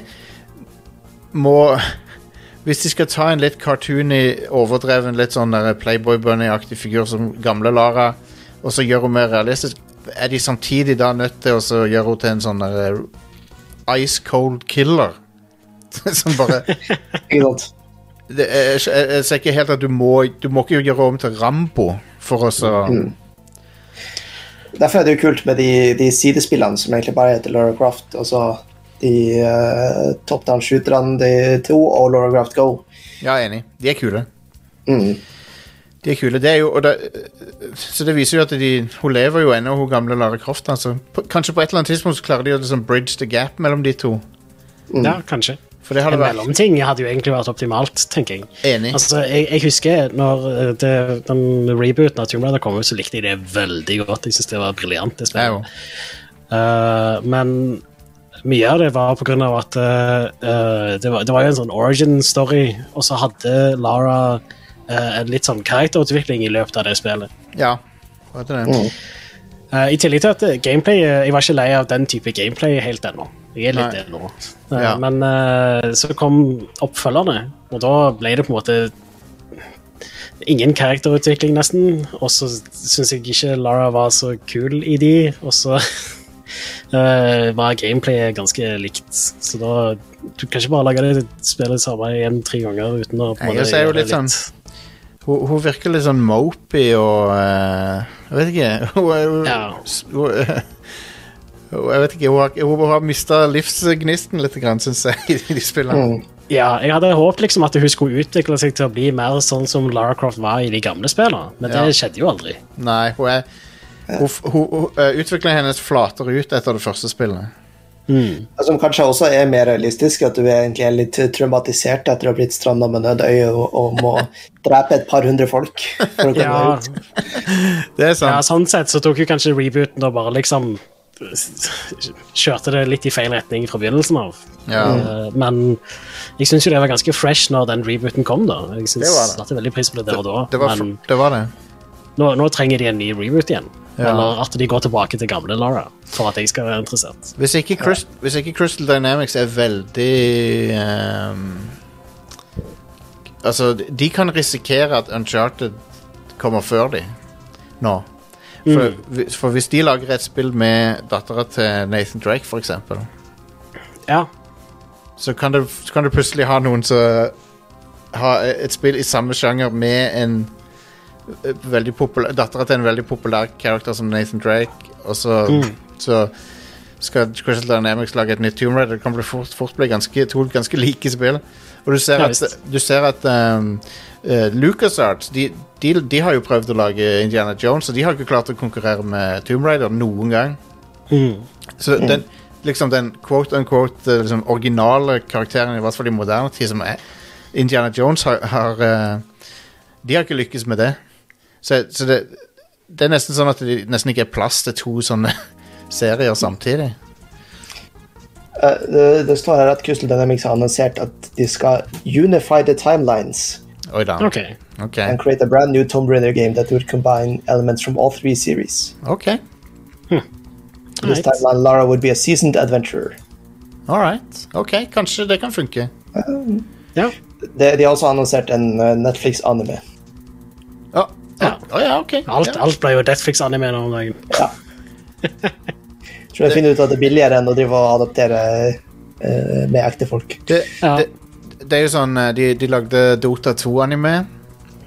Må Hvis de skal ta en litt cartoony, overdreven, litt sånn Playboy Bunny-aktig figur som gamle Lara, og så gjør hun mer realistisk, er de samtidig da nødt til å gjøre henne til en sånn der ice cold killer? som bare det, jeg, jeg, jeg ser ikke helt at du må Du må ikke gjøre om til Rambo for å så Mm. Derfor er det jo kult med de, de sidespillene som egentlig bare heter Laura Croft. Altså de uh, top down-shooterne, de to, og Laura Croft Go. Ja, enig. De er kule. Mm. De er kule. Det er jo, og det, så det viser jo at de, hun lever jo ennå, hun gamle Lara Croft. Altså. På, kanskje på et eller annet tidspunkt så klarer de å liksom bridge the gap mellom de to. ja, kanskje. For det En vært mellomting hadde jo egentlig vært optimalt, tenker jeg. enig. Altså, jeg, jeg husker når eh, det, den rebooten av Tomb Raider kom ut, så likte jeg det veldig godt. Jeg synes det var briljant. Eh, men mye av det var på grunn av at eh, eh, det, var, det var jo en sånn origin story, og så hadde Lara en litt sånn karakterutvikling i løpet av det spillet. Ja. Hva heter det? Mm. Eh, I tillegg til at eh, gameplay eh, Jeg var ikke lei av den type gameplay helt ennå. Jeg er litt det nå. Eh, Ja. Men eh, så kom oppfølgerne, og da ble det på en måte ingen karakterutvikling, nesten. Og så syns jeg ikke Lara var så kul i de, og så uh, var gameplayet ganske likt. Så da Du kan ikke bare lage det spillet samme igjen tre ganger uten å på en Nei, måte og så er gjøre det litt sånn Hun, hun virker litt sånn mopey og uh, Jeg vet ikke. Hun, er Ja. hun, hun, jeg vet ikke, hun har, hun har mista livsgnisten litt, syns jeg, i de spillene. Mm. Ja, jeg hadde håpet liksom at hun skulle utvikle seg til å bli mer sånn som Lara Croft var i de gamle spillene, men Ja. det skjedde jo aldri. Nei, hun er hun, hun, hun, eh, Utviklingen hennes flater ut etter det første spillet. Mm. Som kanskje også er mer realistisk, at du egentlig er litt traumatisert etter å ha blitt stranda med nødøye og, og må drepe et par hundre folk. For å komme Ja, ut. Det er sant. ja, sånn sett så tok jo kanskje rebooten og bare liksom Kjørte det litt i feil retning fra begynnelsen av. Ja. Eh, Men jeg syns jo det var ganske fresh når den rebooten kom, da. Jeg Det var det. veldig pris på det der og da. Det var, Men det var det. nå, nå trenger de en ny reboot igjen. Ja. Eller at de går tilbake til gamle Lara, for at jeg skal være interessert. Hvis ikke, Crys- hvis ikke Crystal Dynamics er veldig um, Altså, de kan risikere at Uncharted kommer før de nå. For, vi- for hvis de lager et spill med dattera til Nathan Drake, for eksempel, Ja. så kan så kan du plutselig ha noen som har et spill i samme sjanger med en veldig populær dattera til en veldig populær karakter som Nathan Drake, og så, så skal Crystal Dynamics lage et nytt Tomb Raider. Det kan bli fort, fort bli ganske, to ganske like spill. Og du ser at, du ser at um, eh, LucasArts de, de, de har jo prøvd å lage Indiana Jones, og de har ikke klart å konkurrere med Tomb Raider noen gang. Mm. Så den, liksom den quote unquote eh, liksom, originale karakteren, i hvert fall i moderne tid, som er Indiana Jones, har, har uh, De har ikke lykkes med det. Så, så det, det er nesten sånn at det nesten ikke er plass til to sånne serier samtidig. Uh, det, det står her at Crystal Dynamics har annonsert at de skal unify the timelines Oi da. Okay. Okay. and create a brand new Tomb Raider game that would combine elements from all three series. Ok. Hm. this Right. timeline, Lara would be a seasoned adventurer. All right. Ok, kanskje det kan funke. Ja. De, de har også annonsert en eh, Netflix-anime. Ja. å ja, ok. Alt, ja. alt ble jo Netflix-anime nå om dagen. Ja. Tror jeg finner ut at det er billigere enn å drive og adoptere uh, med ekte folk. Det, Ja. det, det er jo sånn eh, De, de lagde Dota 2-anime,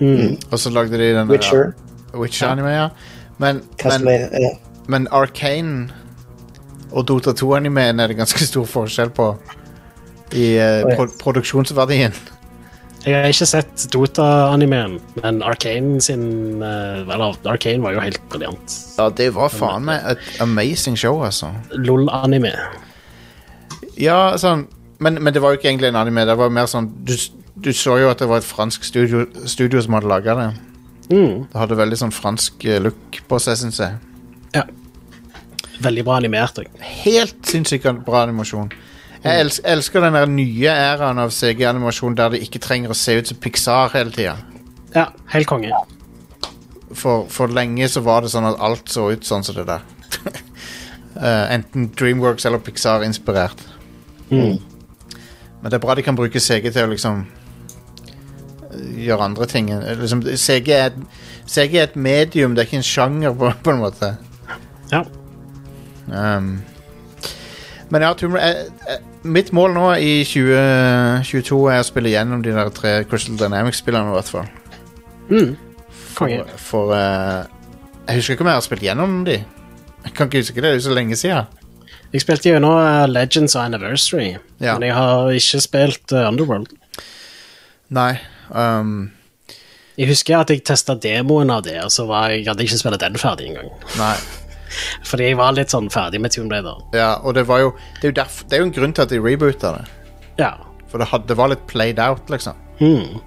og så lagde de den Witcher, Witcher-anime, ja. Men, men, ja. men Arcane og Dota 2-animeen er det ganske stor forskjell på i Oi. pro produksjonsverdien. Jeg har ikke sett Dota-animeen, men Arkane sin eh, Eller Arkane var jo helt briljant. Ja, det var faen meg et amazing show, altså. LOL-anime. Ja, sånn men, men det var jo ikke egentlig en anime. Det var mer sånn Du, du så jo at det var et fransk studio, studio som hadde laga det. Mm. Det hadde veldig sånn fransk eh, look på seg, syns jeg. Ja. Veldig bra animert. Helt sinnssykt bra animasjon. Jeg elsker, elsker den der nye æraen av CG-animasjon der det ikke trenger å se ut som Pixar hele tida. Ja, helt konge. For, for lenge så var det sånn at alt så ut sånn som det der. Eh, enten Dreamworks eller Pixar-inspirert. Mm. Men det er bra de kan bruke CG til å liksom eh, gjøre andre ting. Liksom, CG, er, CG er et medium, det er ikke en sjanger, på, på en måte. Ja. Um, men ja, Tomb Raider eh, eh, Mitt mål nå i 2022 er å spille gjennom de der tre Crystal Dynamics-spillene, i hvert fall. Mm. For, for uh, Jeg husker ikke om jeg har spilt gjennom de. Jeg kan ikke huske det, det er jo så lenge siden. Jeg spilte jo nå eh, Legends og Anniversary, Ja. men jeg har ikke spilt eh, Underworld. Nei. Um, Jeg husker at jeg testa demoen av det, og så var jeg, hadde jeg ikke spilt den ferdig engang. nei. Fordi jeg var litt sånn ferdig med Tomb Raider. Ja, og det var jo Det er jo, derf, det er jo en grunn til at de reboota det. Ja. For det, had, det var litt played out, liksom. Mm.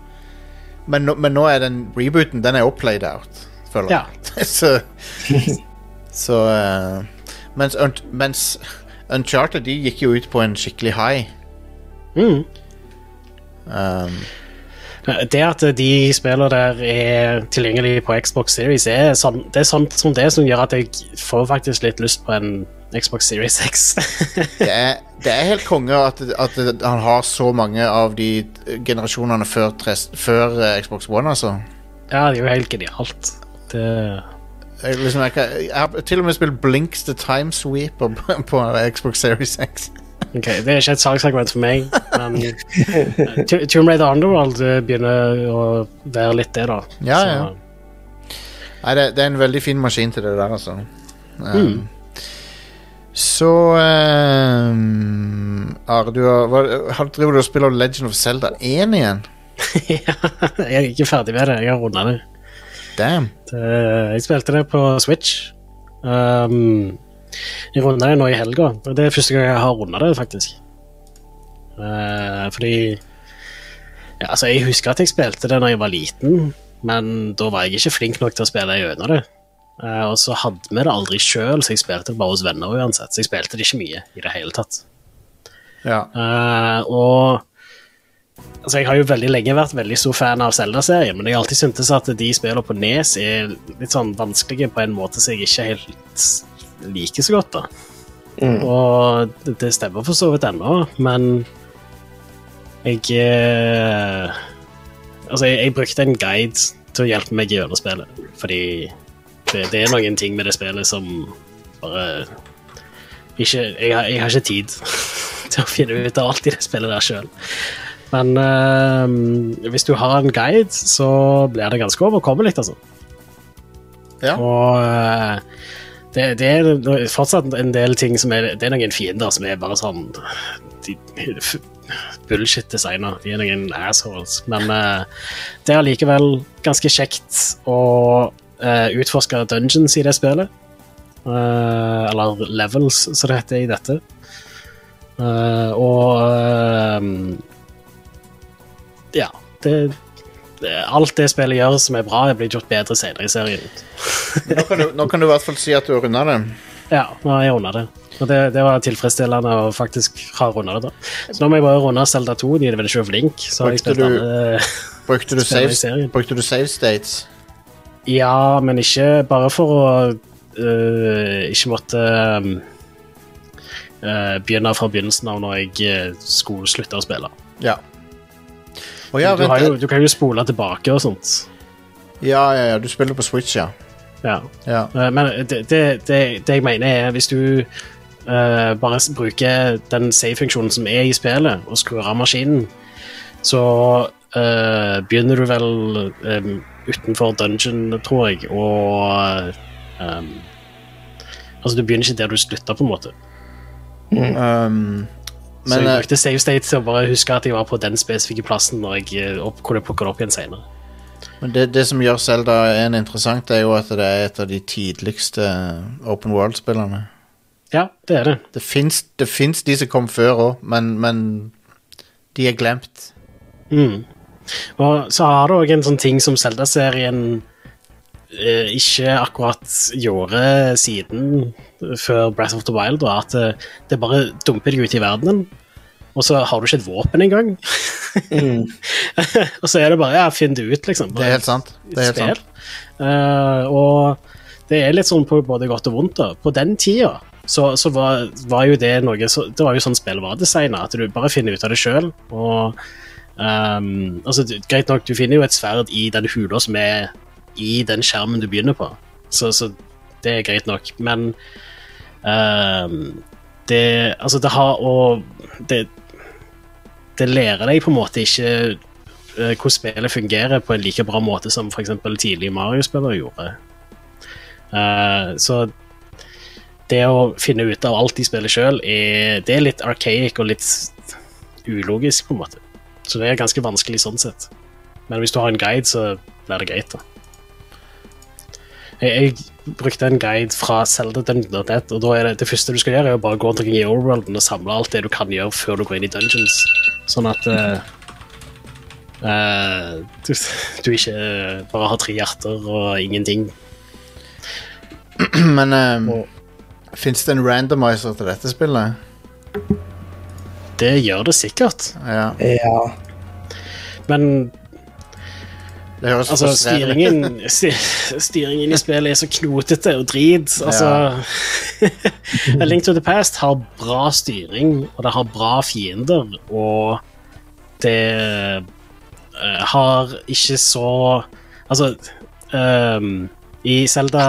Men, nå- men nå er den rebooten Den er også played out, føler Ja. så Så uh, mens, mens Uncharted de gikk jo ut på en skikkelig high. Mm. Um, Det at de spillene der er tilgjengelige på Xbox Series, er sånn, det er sånt som det som gjør at jeg får faktisk litt lyst på en Xbox Series X. det, er, det er helt konge at, at han har så mange av de generasjonene før, før eh, Xbox One, altså. ja, det er jo helt genialt. Det, Jeg, liksom, jeg, kan, jeg har til og med spilt Blinks The Time Sweeper på, på Xbox Series X. ok, det er ikke et saksargument for meg, men eh, Tomb Raider Underworld eh, begynner å være litt det, da. Ja, ja. Nei, det, det er en veldig fin maskin til det der, altså. Um, Så um, Are, du har, driver du og spiller Legend of Zelda 1 igjen? ja, jeg er ikke ferdig med det. Jeg har runda det. Damn. det. Jeg spilte det på Switch. Um, jeg runda det nå i helga. Det er første gang jeg har runda det, faktisk. Uh, fordi ja, altså, Jeg husker at jeg spilte det da jeg var liten, men da var jeg ikke flink nok til å spille gjennom det. Uh, og så hadde vi det aldri sjøl, så jeg spilte det bare hos venner uansett. Så jeg spilte det ikke mye i det hele tatt. Ja. Uh, og altså, jeg har jo veldig lenge vært veldig stor fan av Zelda-serien, men jeg har alltid syntes at de spillene på Nes er litt sånn vanskelige på en måte som jeg ikke helt liker så godt. da. Mm. Og det- stemmer for så vidt ennå, men jeg eh, Altså, jeg, jeg brukte en guide til å hjelpe meg gjennom spillet, fordi det, det er noen ting med det spillet som bare ikke Jeg har, jeg har ikke tid til å finne ut av alt i det spillet der sjøl. Men eh, hvis du har en guide, så blir det ganske overkommelig, altså. Ja. Og eh, det, det er fortsatt en del ting som er Det er noen fiender som er bare sånn de, Bullshit-designer. De er noen assholes. Men uh, det er allikevel ganske kjekt å uh, utforske dungeons i det spillet. Uh, eller levels, som det heter i dette. Og eh, Ja. Det, alt det spillet gjør som er bra, er blitt gjort bedre senere i serien. Nå kan, du, nå kan du i hvert fall si at du har runda det. Ja, nå har jeg runda det. Og det, det var tilfredsstillende å faktisk ha runda det. da. Så nå må jeg bare runde Zelda 2, The Adventure ikke Link. Så har jeg spilt du- alle Brukte du, save, brukte du save states? Ja, men ikke bare for å øh, ikke måtte øh, begynne fra begynnelsen av når jeg skulle slutte å spille. Ja. Å ja, du, har jo, du kan jo spole tilbake og sånt. Ja, ja, ja, du spiller på Switch, ja. Ja. ja. Eh, Men det, det, det, det jeg mener er hvis du uh, bare bruker den save-funksjonen som er i spillet, og skrur av maskinen, så uh, begynner du vel um, utenfor dungeon, tror jeg, og um, Altså, du begynner ikke der du slutta, på en måte. Um, så jeg eh, brukte save state til å bare huske at jeg var på den spesifikke plassen når jeg eh, opp, kunne plukke det opp igjen senere. Men det, det som gjør Zelda 1 interessant, er jo at det er et av de tidligste open world-spillerne. Ja, det er det. Det fins de som kom før òg, men, men de er glemt. Mm. Og så har du òg en sånn ting som Zelda-serien eh, ikke akkurat gjorde siden før Breath of the Wild, da, at eh, det bare dumper deg ut i verdenen, og så har du ikke et våpen engang. Mm. og så er det bare ja, finn det ut, liksom. Det er helt sant. Det er helt sant. Uh, og det er litt sånn på både godt og vondt. da. På den tida så, så var, var jo det noe så, Det var jo sånn spillet var designa, at du bare finner ut av det sjøl. Og ehm, altså, greit nok, du finner jo et sverd i den hula som er i den skjermen du begynner på, så, så det er greit nok. Men uh, det Altså, det har å det, det lærer deg på en måte ikke uh, hvordan spillet fungerer på en like bra måte som f.eks. tidlige Mario-spillere gjorde. Uh, så det å finne ut av alt de spiller sjøl, det er litt archaic og litt ulogisk, på en måte. Så det er ganske vanskelig sånn sett. Men hvis du har en guide, så blir det greit, da. Jeg, jeg brukte en guide fra Zelda Zelda.net, og da er det, det første du skal gjøre, er å bare gå omkring i overworlden og samle alt det du kan gjøre før du går inn i dungeons, sånn at uh, eh, du, du ikke bare har tre hjerter og ingenting. Men um, fins det en randomizer til dette spillet? det gjør det sikkert, Ja. Ja. men altså, styringen, styringen i spillet er så knotete og drit. Altså A Link to the Past har bra styring, og det har bra fiender, og det eh, har ikke så Altså um, I Zelda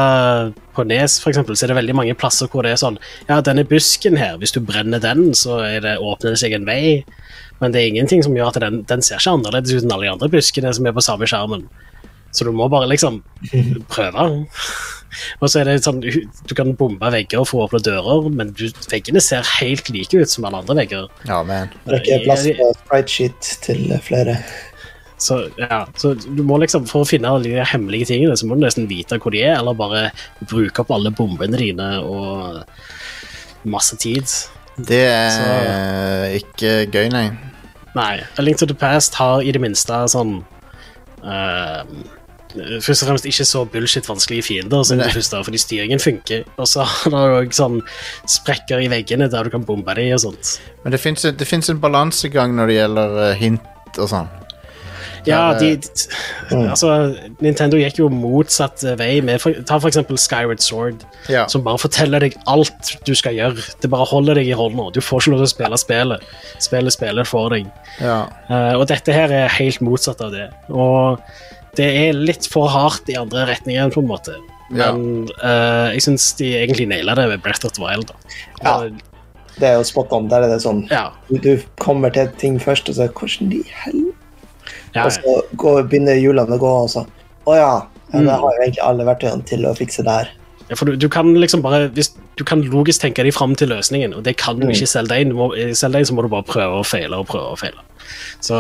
på Nes for eksempel, så er det veldig mange plasser hvor det er sånn Ja, denne busken her, hvis du brenner den, så er det, åpner det seg en vei. Men det er ingenting som gjør at den, den ser ikke annerledes ut enn alle de andre buskene som er på samme skjermen. Så du må bare liksom prøve. Og så er det sånn, Du kan bombe vegger og få åpne dører, men du, veggene ser helt like ut som alle andre vegger. Ja, men. Det er ikke plass på spritesheet til flere. Så, ja, så du må liksom, For å finne alle de hemmelige tingene, så må du nesten vite hvor de er, eller bare bruke opp alle bombene dine og masse tid. Det er ikke gøy, nei. Nei. A Link to the Past har i det minste sånn uh, Først og fremst ikke så bullshit vanskelige fiender, som det første, fordi styringen funker. Og så har det òg sånn sprekker i veggene der du kan bombe dem og sånt. Men det fins en balansegang når det gjelder eh, hint og sånn. Ja, Ja, de, mm. Altså, Nintendo gikk jo motsatt vei med for, Ta for eksempel Skyward Sword, Ja. som bare forteller deg alt du skal gjøre. Det bare holder deg i hånda. Du får ikke lov til å spille spillet. Spillet spiller for deg. ja. Uh, og dette her er helt motsatt av det. Og det er litt for hardt i andre retninger, på en måte. Ja. Men eh, jeg syns de egentlig naila det med Breath of the Wild. Da. Ja. Og- Det er jo spot on. Der er det sånn ja. Du, du kommer til ting først, og så hvordan de hel... ja, Og så går, begynner hjulene å gå, og så Å ja. ja Mm. det har jo egentlig alle verktøyene til å fikse det her. Ja, for du, du kan liksom bare hvis, Du kan logisk tenke deg fram til løsningen, og det kan du ikke i Zelda 1. Du må, I Zelda 1 så må du bare prøve og feile og prøve og feile. Så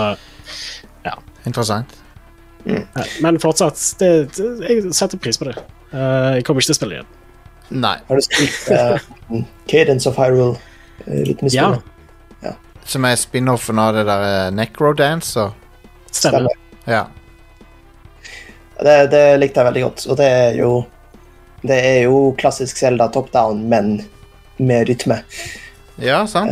ja. Interessant. Ja, Men fortsatt, det, det, jeg setter pris på det. Uh, jeg kommer ikke til å spille igjen. Nei. Har du spilt uh, Cadence of Hyrule? Uh, rytmespillet? Ja. Som er spin-offen av det der eh, Necrodancer. Stemmer. Ja. Det, det likte jeg veldig godt. Og det er jo Det er jo klassisk Zelda top down, men med rytme. ja, sant.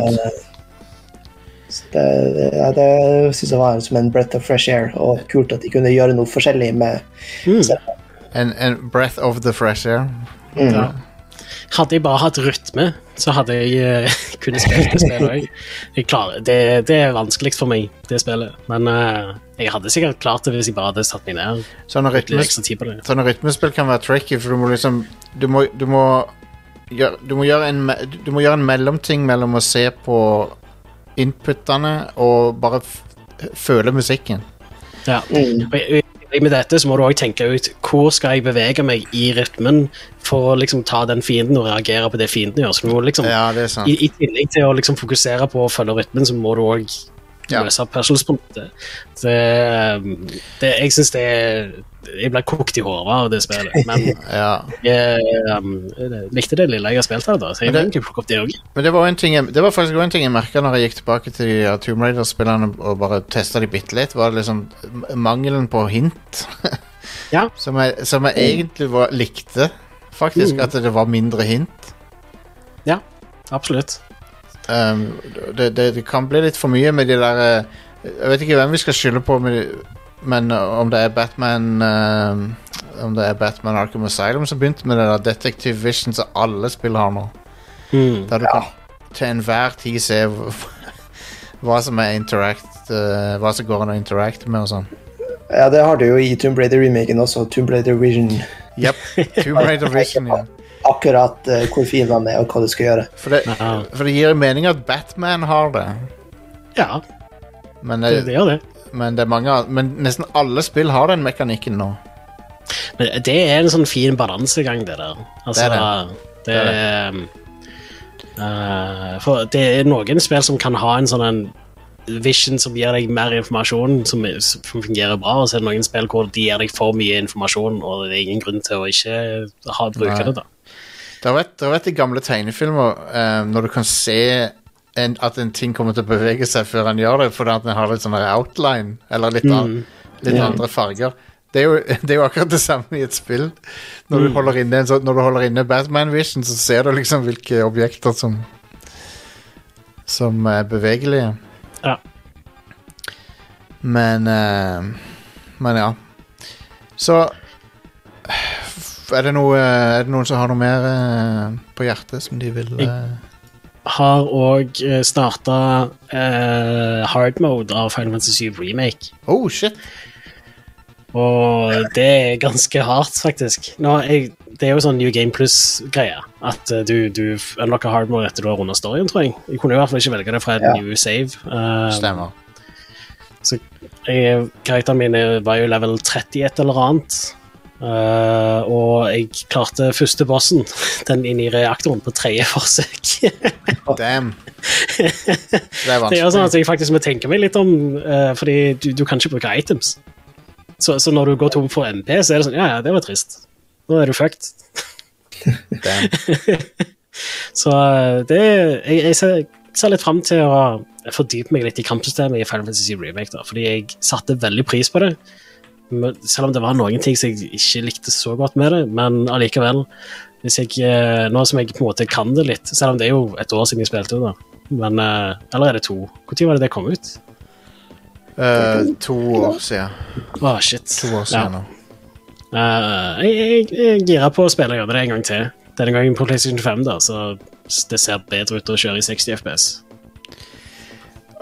Så Det, det, ja, det syns jeg var som en breath of fresh air, og kult at de kunne gjøre noe forskjellig med mm. En, en breath of the fresh air. Ja. Hadde jeg bare hatt rytme, så hadde jeg uh, kunnet spilt det spillet òg. Det, det er vanskelig for meg, det spillet. Men uh, jeg hadde sikkert klart det hvis jeg bare hadde satt meg ned Sånne, rytmes, sånne rytmespill kan være tricky, for du må liksom Du må, du må, gjøre, du må, gjøre, en, du må gjøre en mellomting mellom å se på inputene og bare f føle musikken. Ja. Mm. Og i- i- med dette så må du òg tenke ut hvor skal jeg bevege meg i rytmen for å liksom ta den fienden og reagere på det fienden gjør. Så du må liksom, Ja, det er sant. i, I tillegg til å liksom fokusere på å følge rytmen, så må du òg Ja. løse puzzles på det. det, det jeg syns det er Jeg blir kokt i hodet av det spillet. Men Ja. jeg um, jeg likte det lille jeg har spilt her, da. Så jeg vil egentlig plukke opp det òg. Men det var, jeg, det var faktisk en ting jeg merka når jeg gikk tilbake til de her Tomb Raider-spillerne og bare testa de bitte litt, var liksom mangelen på hint. Ja. som, jeg, som jeg egentlig var, likte, faktisk. Mm. At det var mindre hint. Ja, absolutt. Um, det, det, det kan bli litt for mye med de der eh, Jeg vet ikke hvem vi skal skylde på, med, de- men uh, om det er Batman uh, Om det er Batman Arkham Asylum som begynte med det der Detective Vision som alle spill har nå. Mm. Der du kan til enhver tid se hva, som er interact uh, Hva som går an å interacte med og sånn. Ja, det har du jo i Tomb Raider-remaken også. Tomb Raider Vision. Yep. Tomb Raider Vision, ja. Akkurat uh, hvor filene er, og hva du skal gjøre. For det, for det gir mening at Batman har det. Ja, Men, det, det, det gjør det. Men, det er mange, men nesten alle spill har den mekanikken nå. Men det er en sånn fin balansegang, det der. Altså, Det det er er Uh, For det er noen spill som kan ha en sånn en vision som gir deg mer informasjon, som, er- som fungerer bra, og så er det noen spill hvor de gir deg for mye informasjon, og det er ingen grunn til å ikke ha, bruke Nei. det. da. Det det har vært i gamle tegnefilmer uh, når du kan se en, at en ting kommer til å bevege seg før han gjør det, fordi at den har litt sånn outline, eller litt, an, litt Ja. andre farger. Det er, jo, det er jo akkurat det samme i et spill. Når du holder inne, sånn- når du holder inne Batman Vision, så ser du liksom hvilke objekter som som er bevegelige. Ja. Men uh, Men ja. Så er det, noe, er det noen som har noe mer uh, på hjertet som de vil eh, Har òg starta hard mode av Final Fantasy 7 Remake. Oh, shit! Og det er ganske hardt, faktisk. Nå, jeg, det er jo sånn New Game Plus-greie. At eh, du, du unlocker hard mode etter du har runda storyen, tror jeg. Jeg kunne i hvert fall ikke velge det fra et Ja. new save. Uh, Stemmer. så jeg, karakteren min var jo level 30 et eller annet. Eh, og jeg klarte første bossen, den inn i reaktoren, på tredje forsøk. Damn. Det er Det vanskelig. gjør sånn at jeg faktisk må tenke meg litt om, uh, fordi du, du kan ikke bruke items. Så, så når du går tom for MP, så er det sånn Ja, ja, det var trist. Nå er du fucked. Damn. Så eh, det Jeg, jeg ser, ser litt fram til å fordype meg litt i kampsystemet i Final Fantasy Remake, da, fordi jeg satte veldig pris på det. Men- Selv om det var noen ting som jeg ikke likte så godt med det, men allikevel hvis jeg, eh, Nå som jeg på en måte kan det litt, selv om det er jo et år siden jeg spilte det, da. Men eh, Eller er det to? Når var det det kom ut? Uh, to år siden. Å, shit. To år siden nå. Uh, jeg, jeg, jeg er gira på å spille og gjøre det en gang til. Denne gangen på PlayStation 5, da, så det ser bedre ut å kjøre i 60 FPS.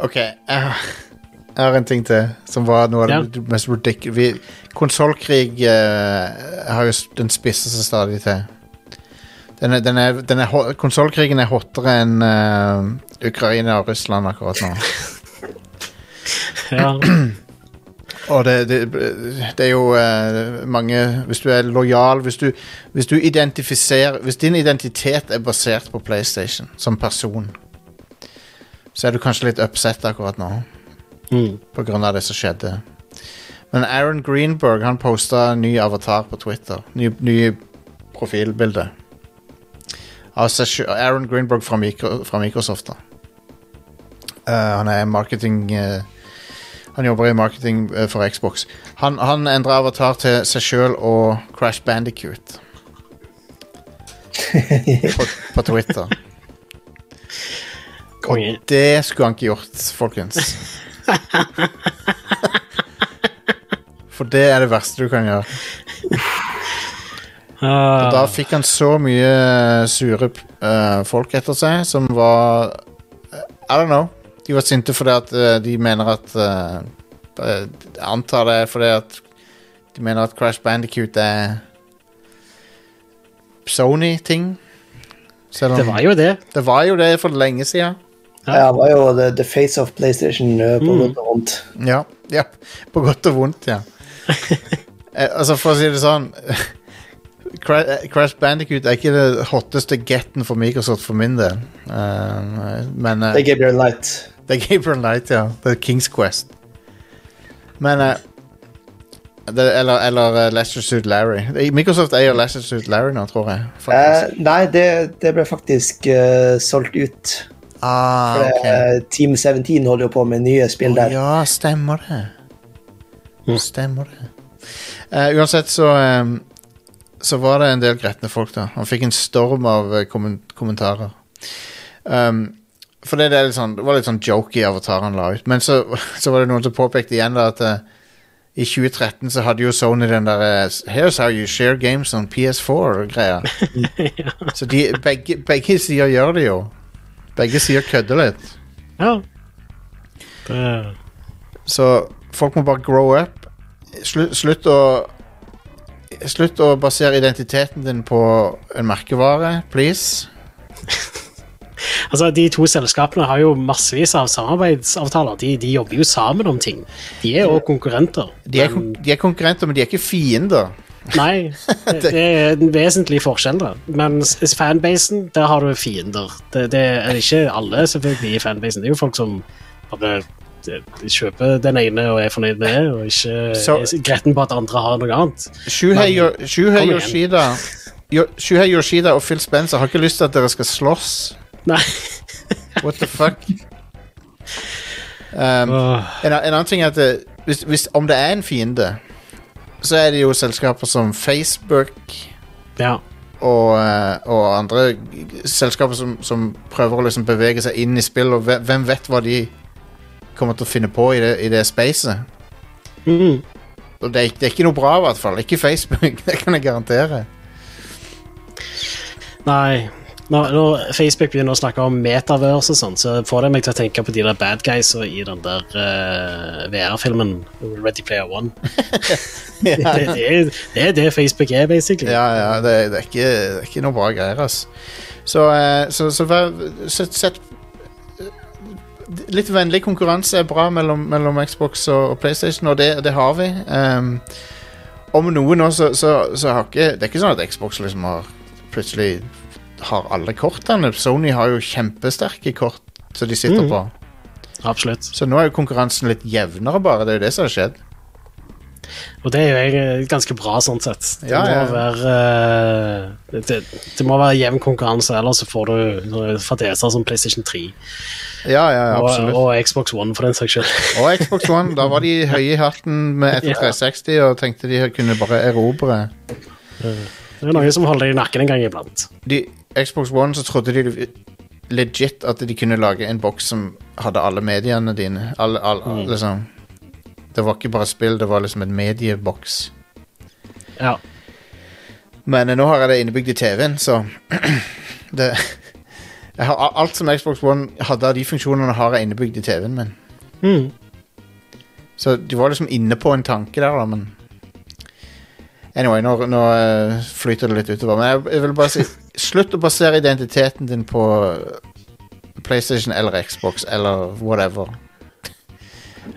OK. Jeg, Har en ting til som var noe av det mest ridiculous Konsollkrig uh, har jo Den spisser seg stadig til. Den er, den er, den er, Konsollkrigen er hottere enn uh, Ukraina og Russland akkurat nå. Ja. Og det, det, det er jo uh, mange Hvis du er lojal Hvis du, hvis du identifiserer Hvis din identitet er basert på PlayStation som person, så er du kanskje litt upset akkurat nå. Mm. På grunn av det som skjedde. Men Aaron Greenberg han posta ny avatar på Twitter. Ny, ny profilbilde. Altså Aaron Greenberg fra, Mikro, fra Microsoft. da. Uh, han er marketing uh, Han jobber i marketing uh, for Xbox. Han, han endra avatar til seg sjøl og Crash Bandicoot på, på Twitter. Og Det skulle han ikke gjort, folkens. For det er det verste du kan gjøre. Og Da fikk han så mye sure eh, folk etter seg som var I don't know. De var sinte fordi at eh, de mener at eh, Jeg antar det er fordi at de mener at Crash Bandicoot er Sony-ting. Det var jo det. det var jo det for lenge siden. Ja, det var jo the, the face of PlayStation eh, på Mm. godt og vondt. Ja, ja, på godt og vondt, ja. eh, altså, for å si det sånn eh, Crash Bandicoot er ikke det hotteste getten for Microsoft for min del. Uh, men uh, Det er Gabriel Light. det er Gabriel Light, ja. Det er Kings Quest. Men uh, det, Eller, eller Leisure Suit Larry. Microsoft eier Leisure Suit Larry nå, tror jeg. Nei, det, det ble faktisk solgt ut. Ah, For, ok. eh, Team 17 holder jo på med nye spill der. ja, stemmer det. Mm. Stemmer det. Uh, uansett så um, Så var det en del gretne folk, da. Han fikk en storm av eh, kommen kommentarer. Um, for det, det, er litt sånn, det var litt sånn jokey avatar han la ut. Men så, så var det noen som påpekte igjen da at uh, i 2013 så hadde jo Sony den der eh, Here's how you share games on PS4-greia. Så de, begge, begge sider gjør det jo. Begge sider kødder litt. Ja. Det, Så folk må bare grow up. Slutt, slutt å Slutt å basere identiteten din på en merkevare, please. altså, de to selskapene har jo massevis av samarbeidsavtaler. De, de jobber jo sammen om ting. De er òg konkurrenter. De er, men- de er konkurrenter, men de er ikke fiender. Nei, det, er en vesentlig forskjell, da. Men fanbasen, der har du fiender. Det, det er ikke alle selvfølgelig i fanbasen. Det er jo folk som bare de- de kjøper den ene og er fornøyd med det, og ikke so, er gretten på at andre har noe annet. Shuhei, Men- Shuhei Yoshida Shuhei Yoshida og Phil Spencer har ikke lyst til at dere skal slåss. Nei. What the fuck? Um, oh. En, en annen ting er at det, hvis, hvis, om det er en fiende, så er det jo selskaper som Facebook ja. og, eh, og andre selskaper som, som prøver å liksom bevege seg inn i spill, og hvem, hvem vet hva de kommer til å finne på i det, i det spacet. Mm. Og det er, det er ikke noe bra, i hvert fall. Ikke Facebook, det kan jeg garantere. Nei. Når, når Facebook begynner å snakke om metaverse og sånn, så får det meg til å tenke på de der bad guysa i den der uh, VR-filmen Ready Player One. det, det, er, det er det Facebook er, basically. Ja, ja, det, det, er, ikke, det er ikke noe bra greier, altså. Så, uh, så, så så sett, Litt vennlig konkurranse er bra mellom, mellom Xbox og, og PlayStation, og det, det har vi. Um, om noe nå, så, så, så har ikke Det er ikke sånn at Xbox liksom har plutselig har alle kortene. Sony har jo kjempesterke kort som de sitter mm. på. Absolutt. Så nå er jo konkurransen litt jevnere, bare. Det er jo det som har skjedd. Og det er jo ganske bra, sånn sett. Det, Ja, ja. Må være, eh, det, det må være jevn konkurranse, ellers så får du fadeser som PlayStation 3 Ja, ja, og, og Xbox One, for den saks skyld. Og Xbox One, da var de høye i hatten med 1360 Ja. og tenkte de kunne bare erobre. Det er noen som holder deg i nakken en gang iblant. De, Xbox One så trodde de legit at de kunne lage en boks som hadde alle mediene dine. Alle, alle, liksom. Det var ikke bare spill, det var liksom en medieboks. Ja. Men eh, nå har jeg det innebygd i TV-en, så det, har, Alt som Xbox One hadde av de funksjonene, har jeg innebygd i TV-en min. Mm. Så du var liksom inne på en tanke der, da, men Anyway, nå, nå eh, flyter det litt utover. Men jeg, jeg vil bare si Slutt å basere identiteten din på PlayStation eller Xbox eller whatever.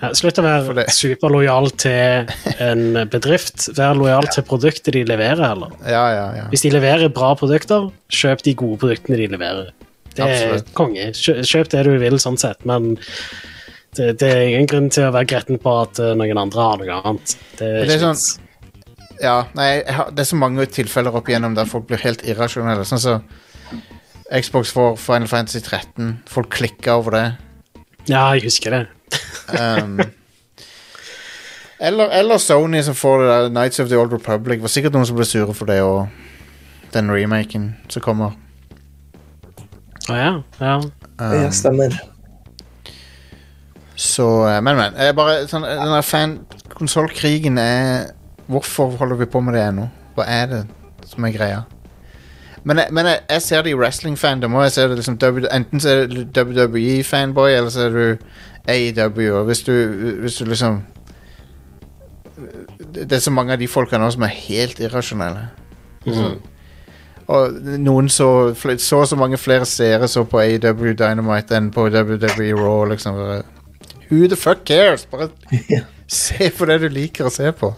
Ja, slutt å være superlojal til en bedrift. Vær lojal til produktet de leverer, heller. Ja, ja, ja. Hvis de leverer bra produkter, kjøp de gode produktene de leverer. Det er Absolutt. konge. Kjøp det du vil, sånn sett, men det, det er ingen grunn til å være gretten på at eh, noen andre har noe annet. Det er, det er sånn-. Ja nei, jeg har, det er så mange tilfeller opp igjennom der folk blir helt irrasjonelle. Sånn som Xbox for Final Fantasy 13. Folk klikker over det. Ja, jeg husker det. Um, eller, eller Sony som får det der Nights of the Old Republic. Det var sikkert noen som ble sure for det, og den remaken som kommer. Å ja. ja. Um, Ja, stemmer. Så, eh, men, men. Jeg bare, sånn, den der fan Konsollkrigen er Hvorfor holder vi på med det ennå? Hva er det som er greia? Men, men jeg, jeg ser det i wrestling-fandom òg. Liksom enten så er du WWE-fanboy, eller så er du AEW. Og hvis du, hvis du liksom Det er så mange av de folka nå som er helt irrasjonelle. Mm. Og noen så så så mange flere seere så på AEW Dynamite enn på WWE Raw. Liksom. Who the fuck cares? Bare. se på det du liker å se på.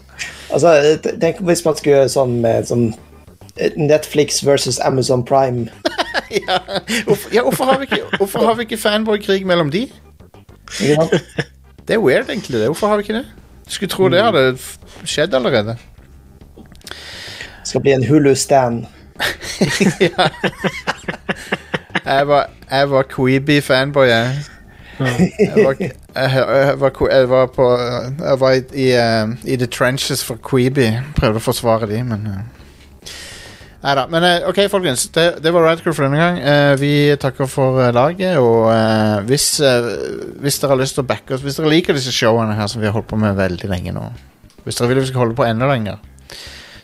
Altså, t- tenk hvis man skulle gjøre sånn med sånn Netflix versus Amazon Prime. ja, hvorfor, ja, hvorfor, har vi ikke, hvorfor har vi ikke fanboy-krig mellom de? Ja. Det er weird, egentlig. det. Hvorfor har vi ikke det? Skulle tro det hadde skjedd allerede. Det skal bli en Hulu-stand. Jeg var, jeg var Queeby-fanboy, jeg. Jeg var, jeg, var, jeg var på Jeg var i, i, eh, i the trenches for Queeby. Prøvde å forsvare de, men uh. Nei da. Men eh, OK, folkens. Det, det var Radcrew for denne gang. Eh, vi takker for eh, laget. Og eh, hvis, eh, hvis dere har lyst til å backe oss Hvis dere liker disse showene her som vi har holdt på med veldig lenge nå Hvis dere vil vi skal holde på enda lenger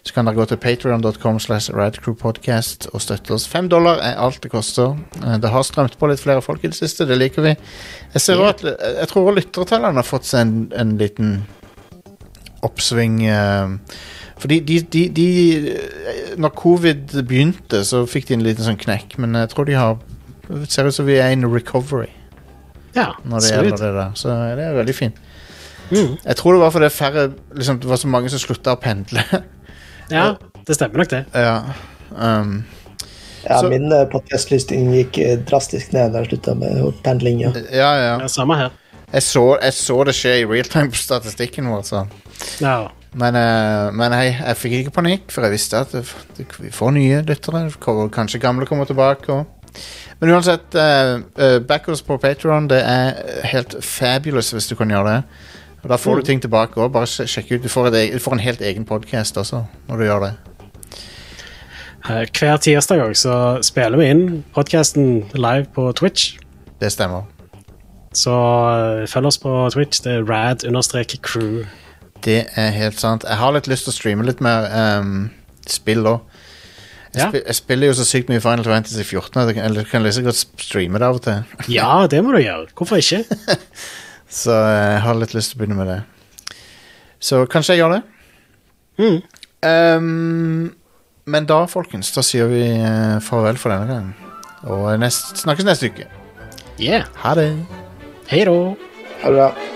så kan dere gå til patreon.com slash radcrewpodcast og støtte oss. Fem dollar er alt det koster. Eh, Det har strømt på litt flere folk i det siste, det liker vi. Jeg, ser at, jeg tror lyttertallene har fått seg en, en liten oppsving. eh, Fordi de, de, de eh, Når covid begynte, så fikk de en liten sånn knekk, men jeg tror de har Det ser ut som vi er in recovery Ja, når det gjelder det der. Så det er veldig fint. Mm. Jeg tror det var fordi færre liksom, Det var så mange som slutta å pendle. Ja, det stemmer nok, det. ja. um, Ja, Så- min uh, gikk eh, drastisk ned da jeg slutta med pendling. Ja. ja, ja. Ja, samme her. Jeg så, jeg så det skje i realtime på statistikken vår. Så. Ja. Men, eh, men jeg, jeg fikk ikke panikk, for jeg visste at det, det, vi får nye lyttere. Kanskje gamle kommer tilbake. Og. Men uansett, uh, uh, oss på Patreon Det er helt fabulous hvis du kan gjøre det. Og Da får du ting tilbake òg. Bare sjekk ut. Du får, et, du får en helt egen podkast også når du gjør det. Eh, Hver tirsdag så spiller vi inn podkasten live på Twitch. Det stemmer. Så eh, følg oss på Twitch. Det er rad-crew. Det er helt sant. Jeg har litt lyst til å streame litt mer um, spill òg. Jeg, Ja. jeg spiller jo så sykt mye Final Fantasy 14 at jeg kan, eller kan like så godt streame det av og til. Ja, det må du gjøre. Hvorfor ikke? Så jeg har litt lyst til å begynne med det. Så kanskje jeg gjør det. Mm. Um, men da, folkens, da sier vi eh, farvel for denne gangen. Og nest, snakkes neste uke. Yeah. Ha det. Hei da. Ha det bra.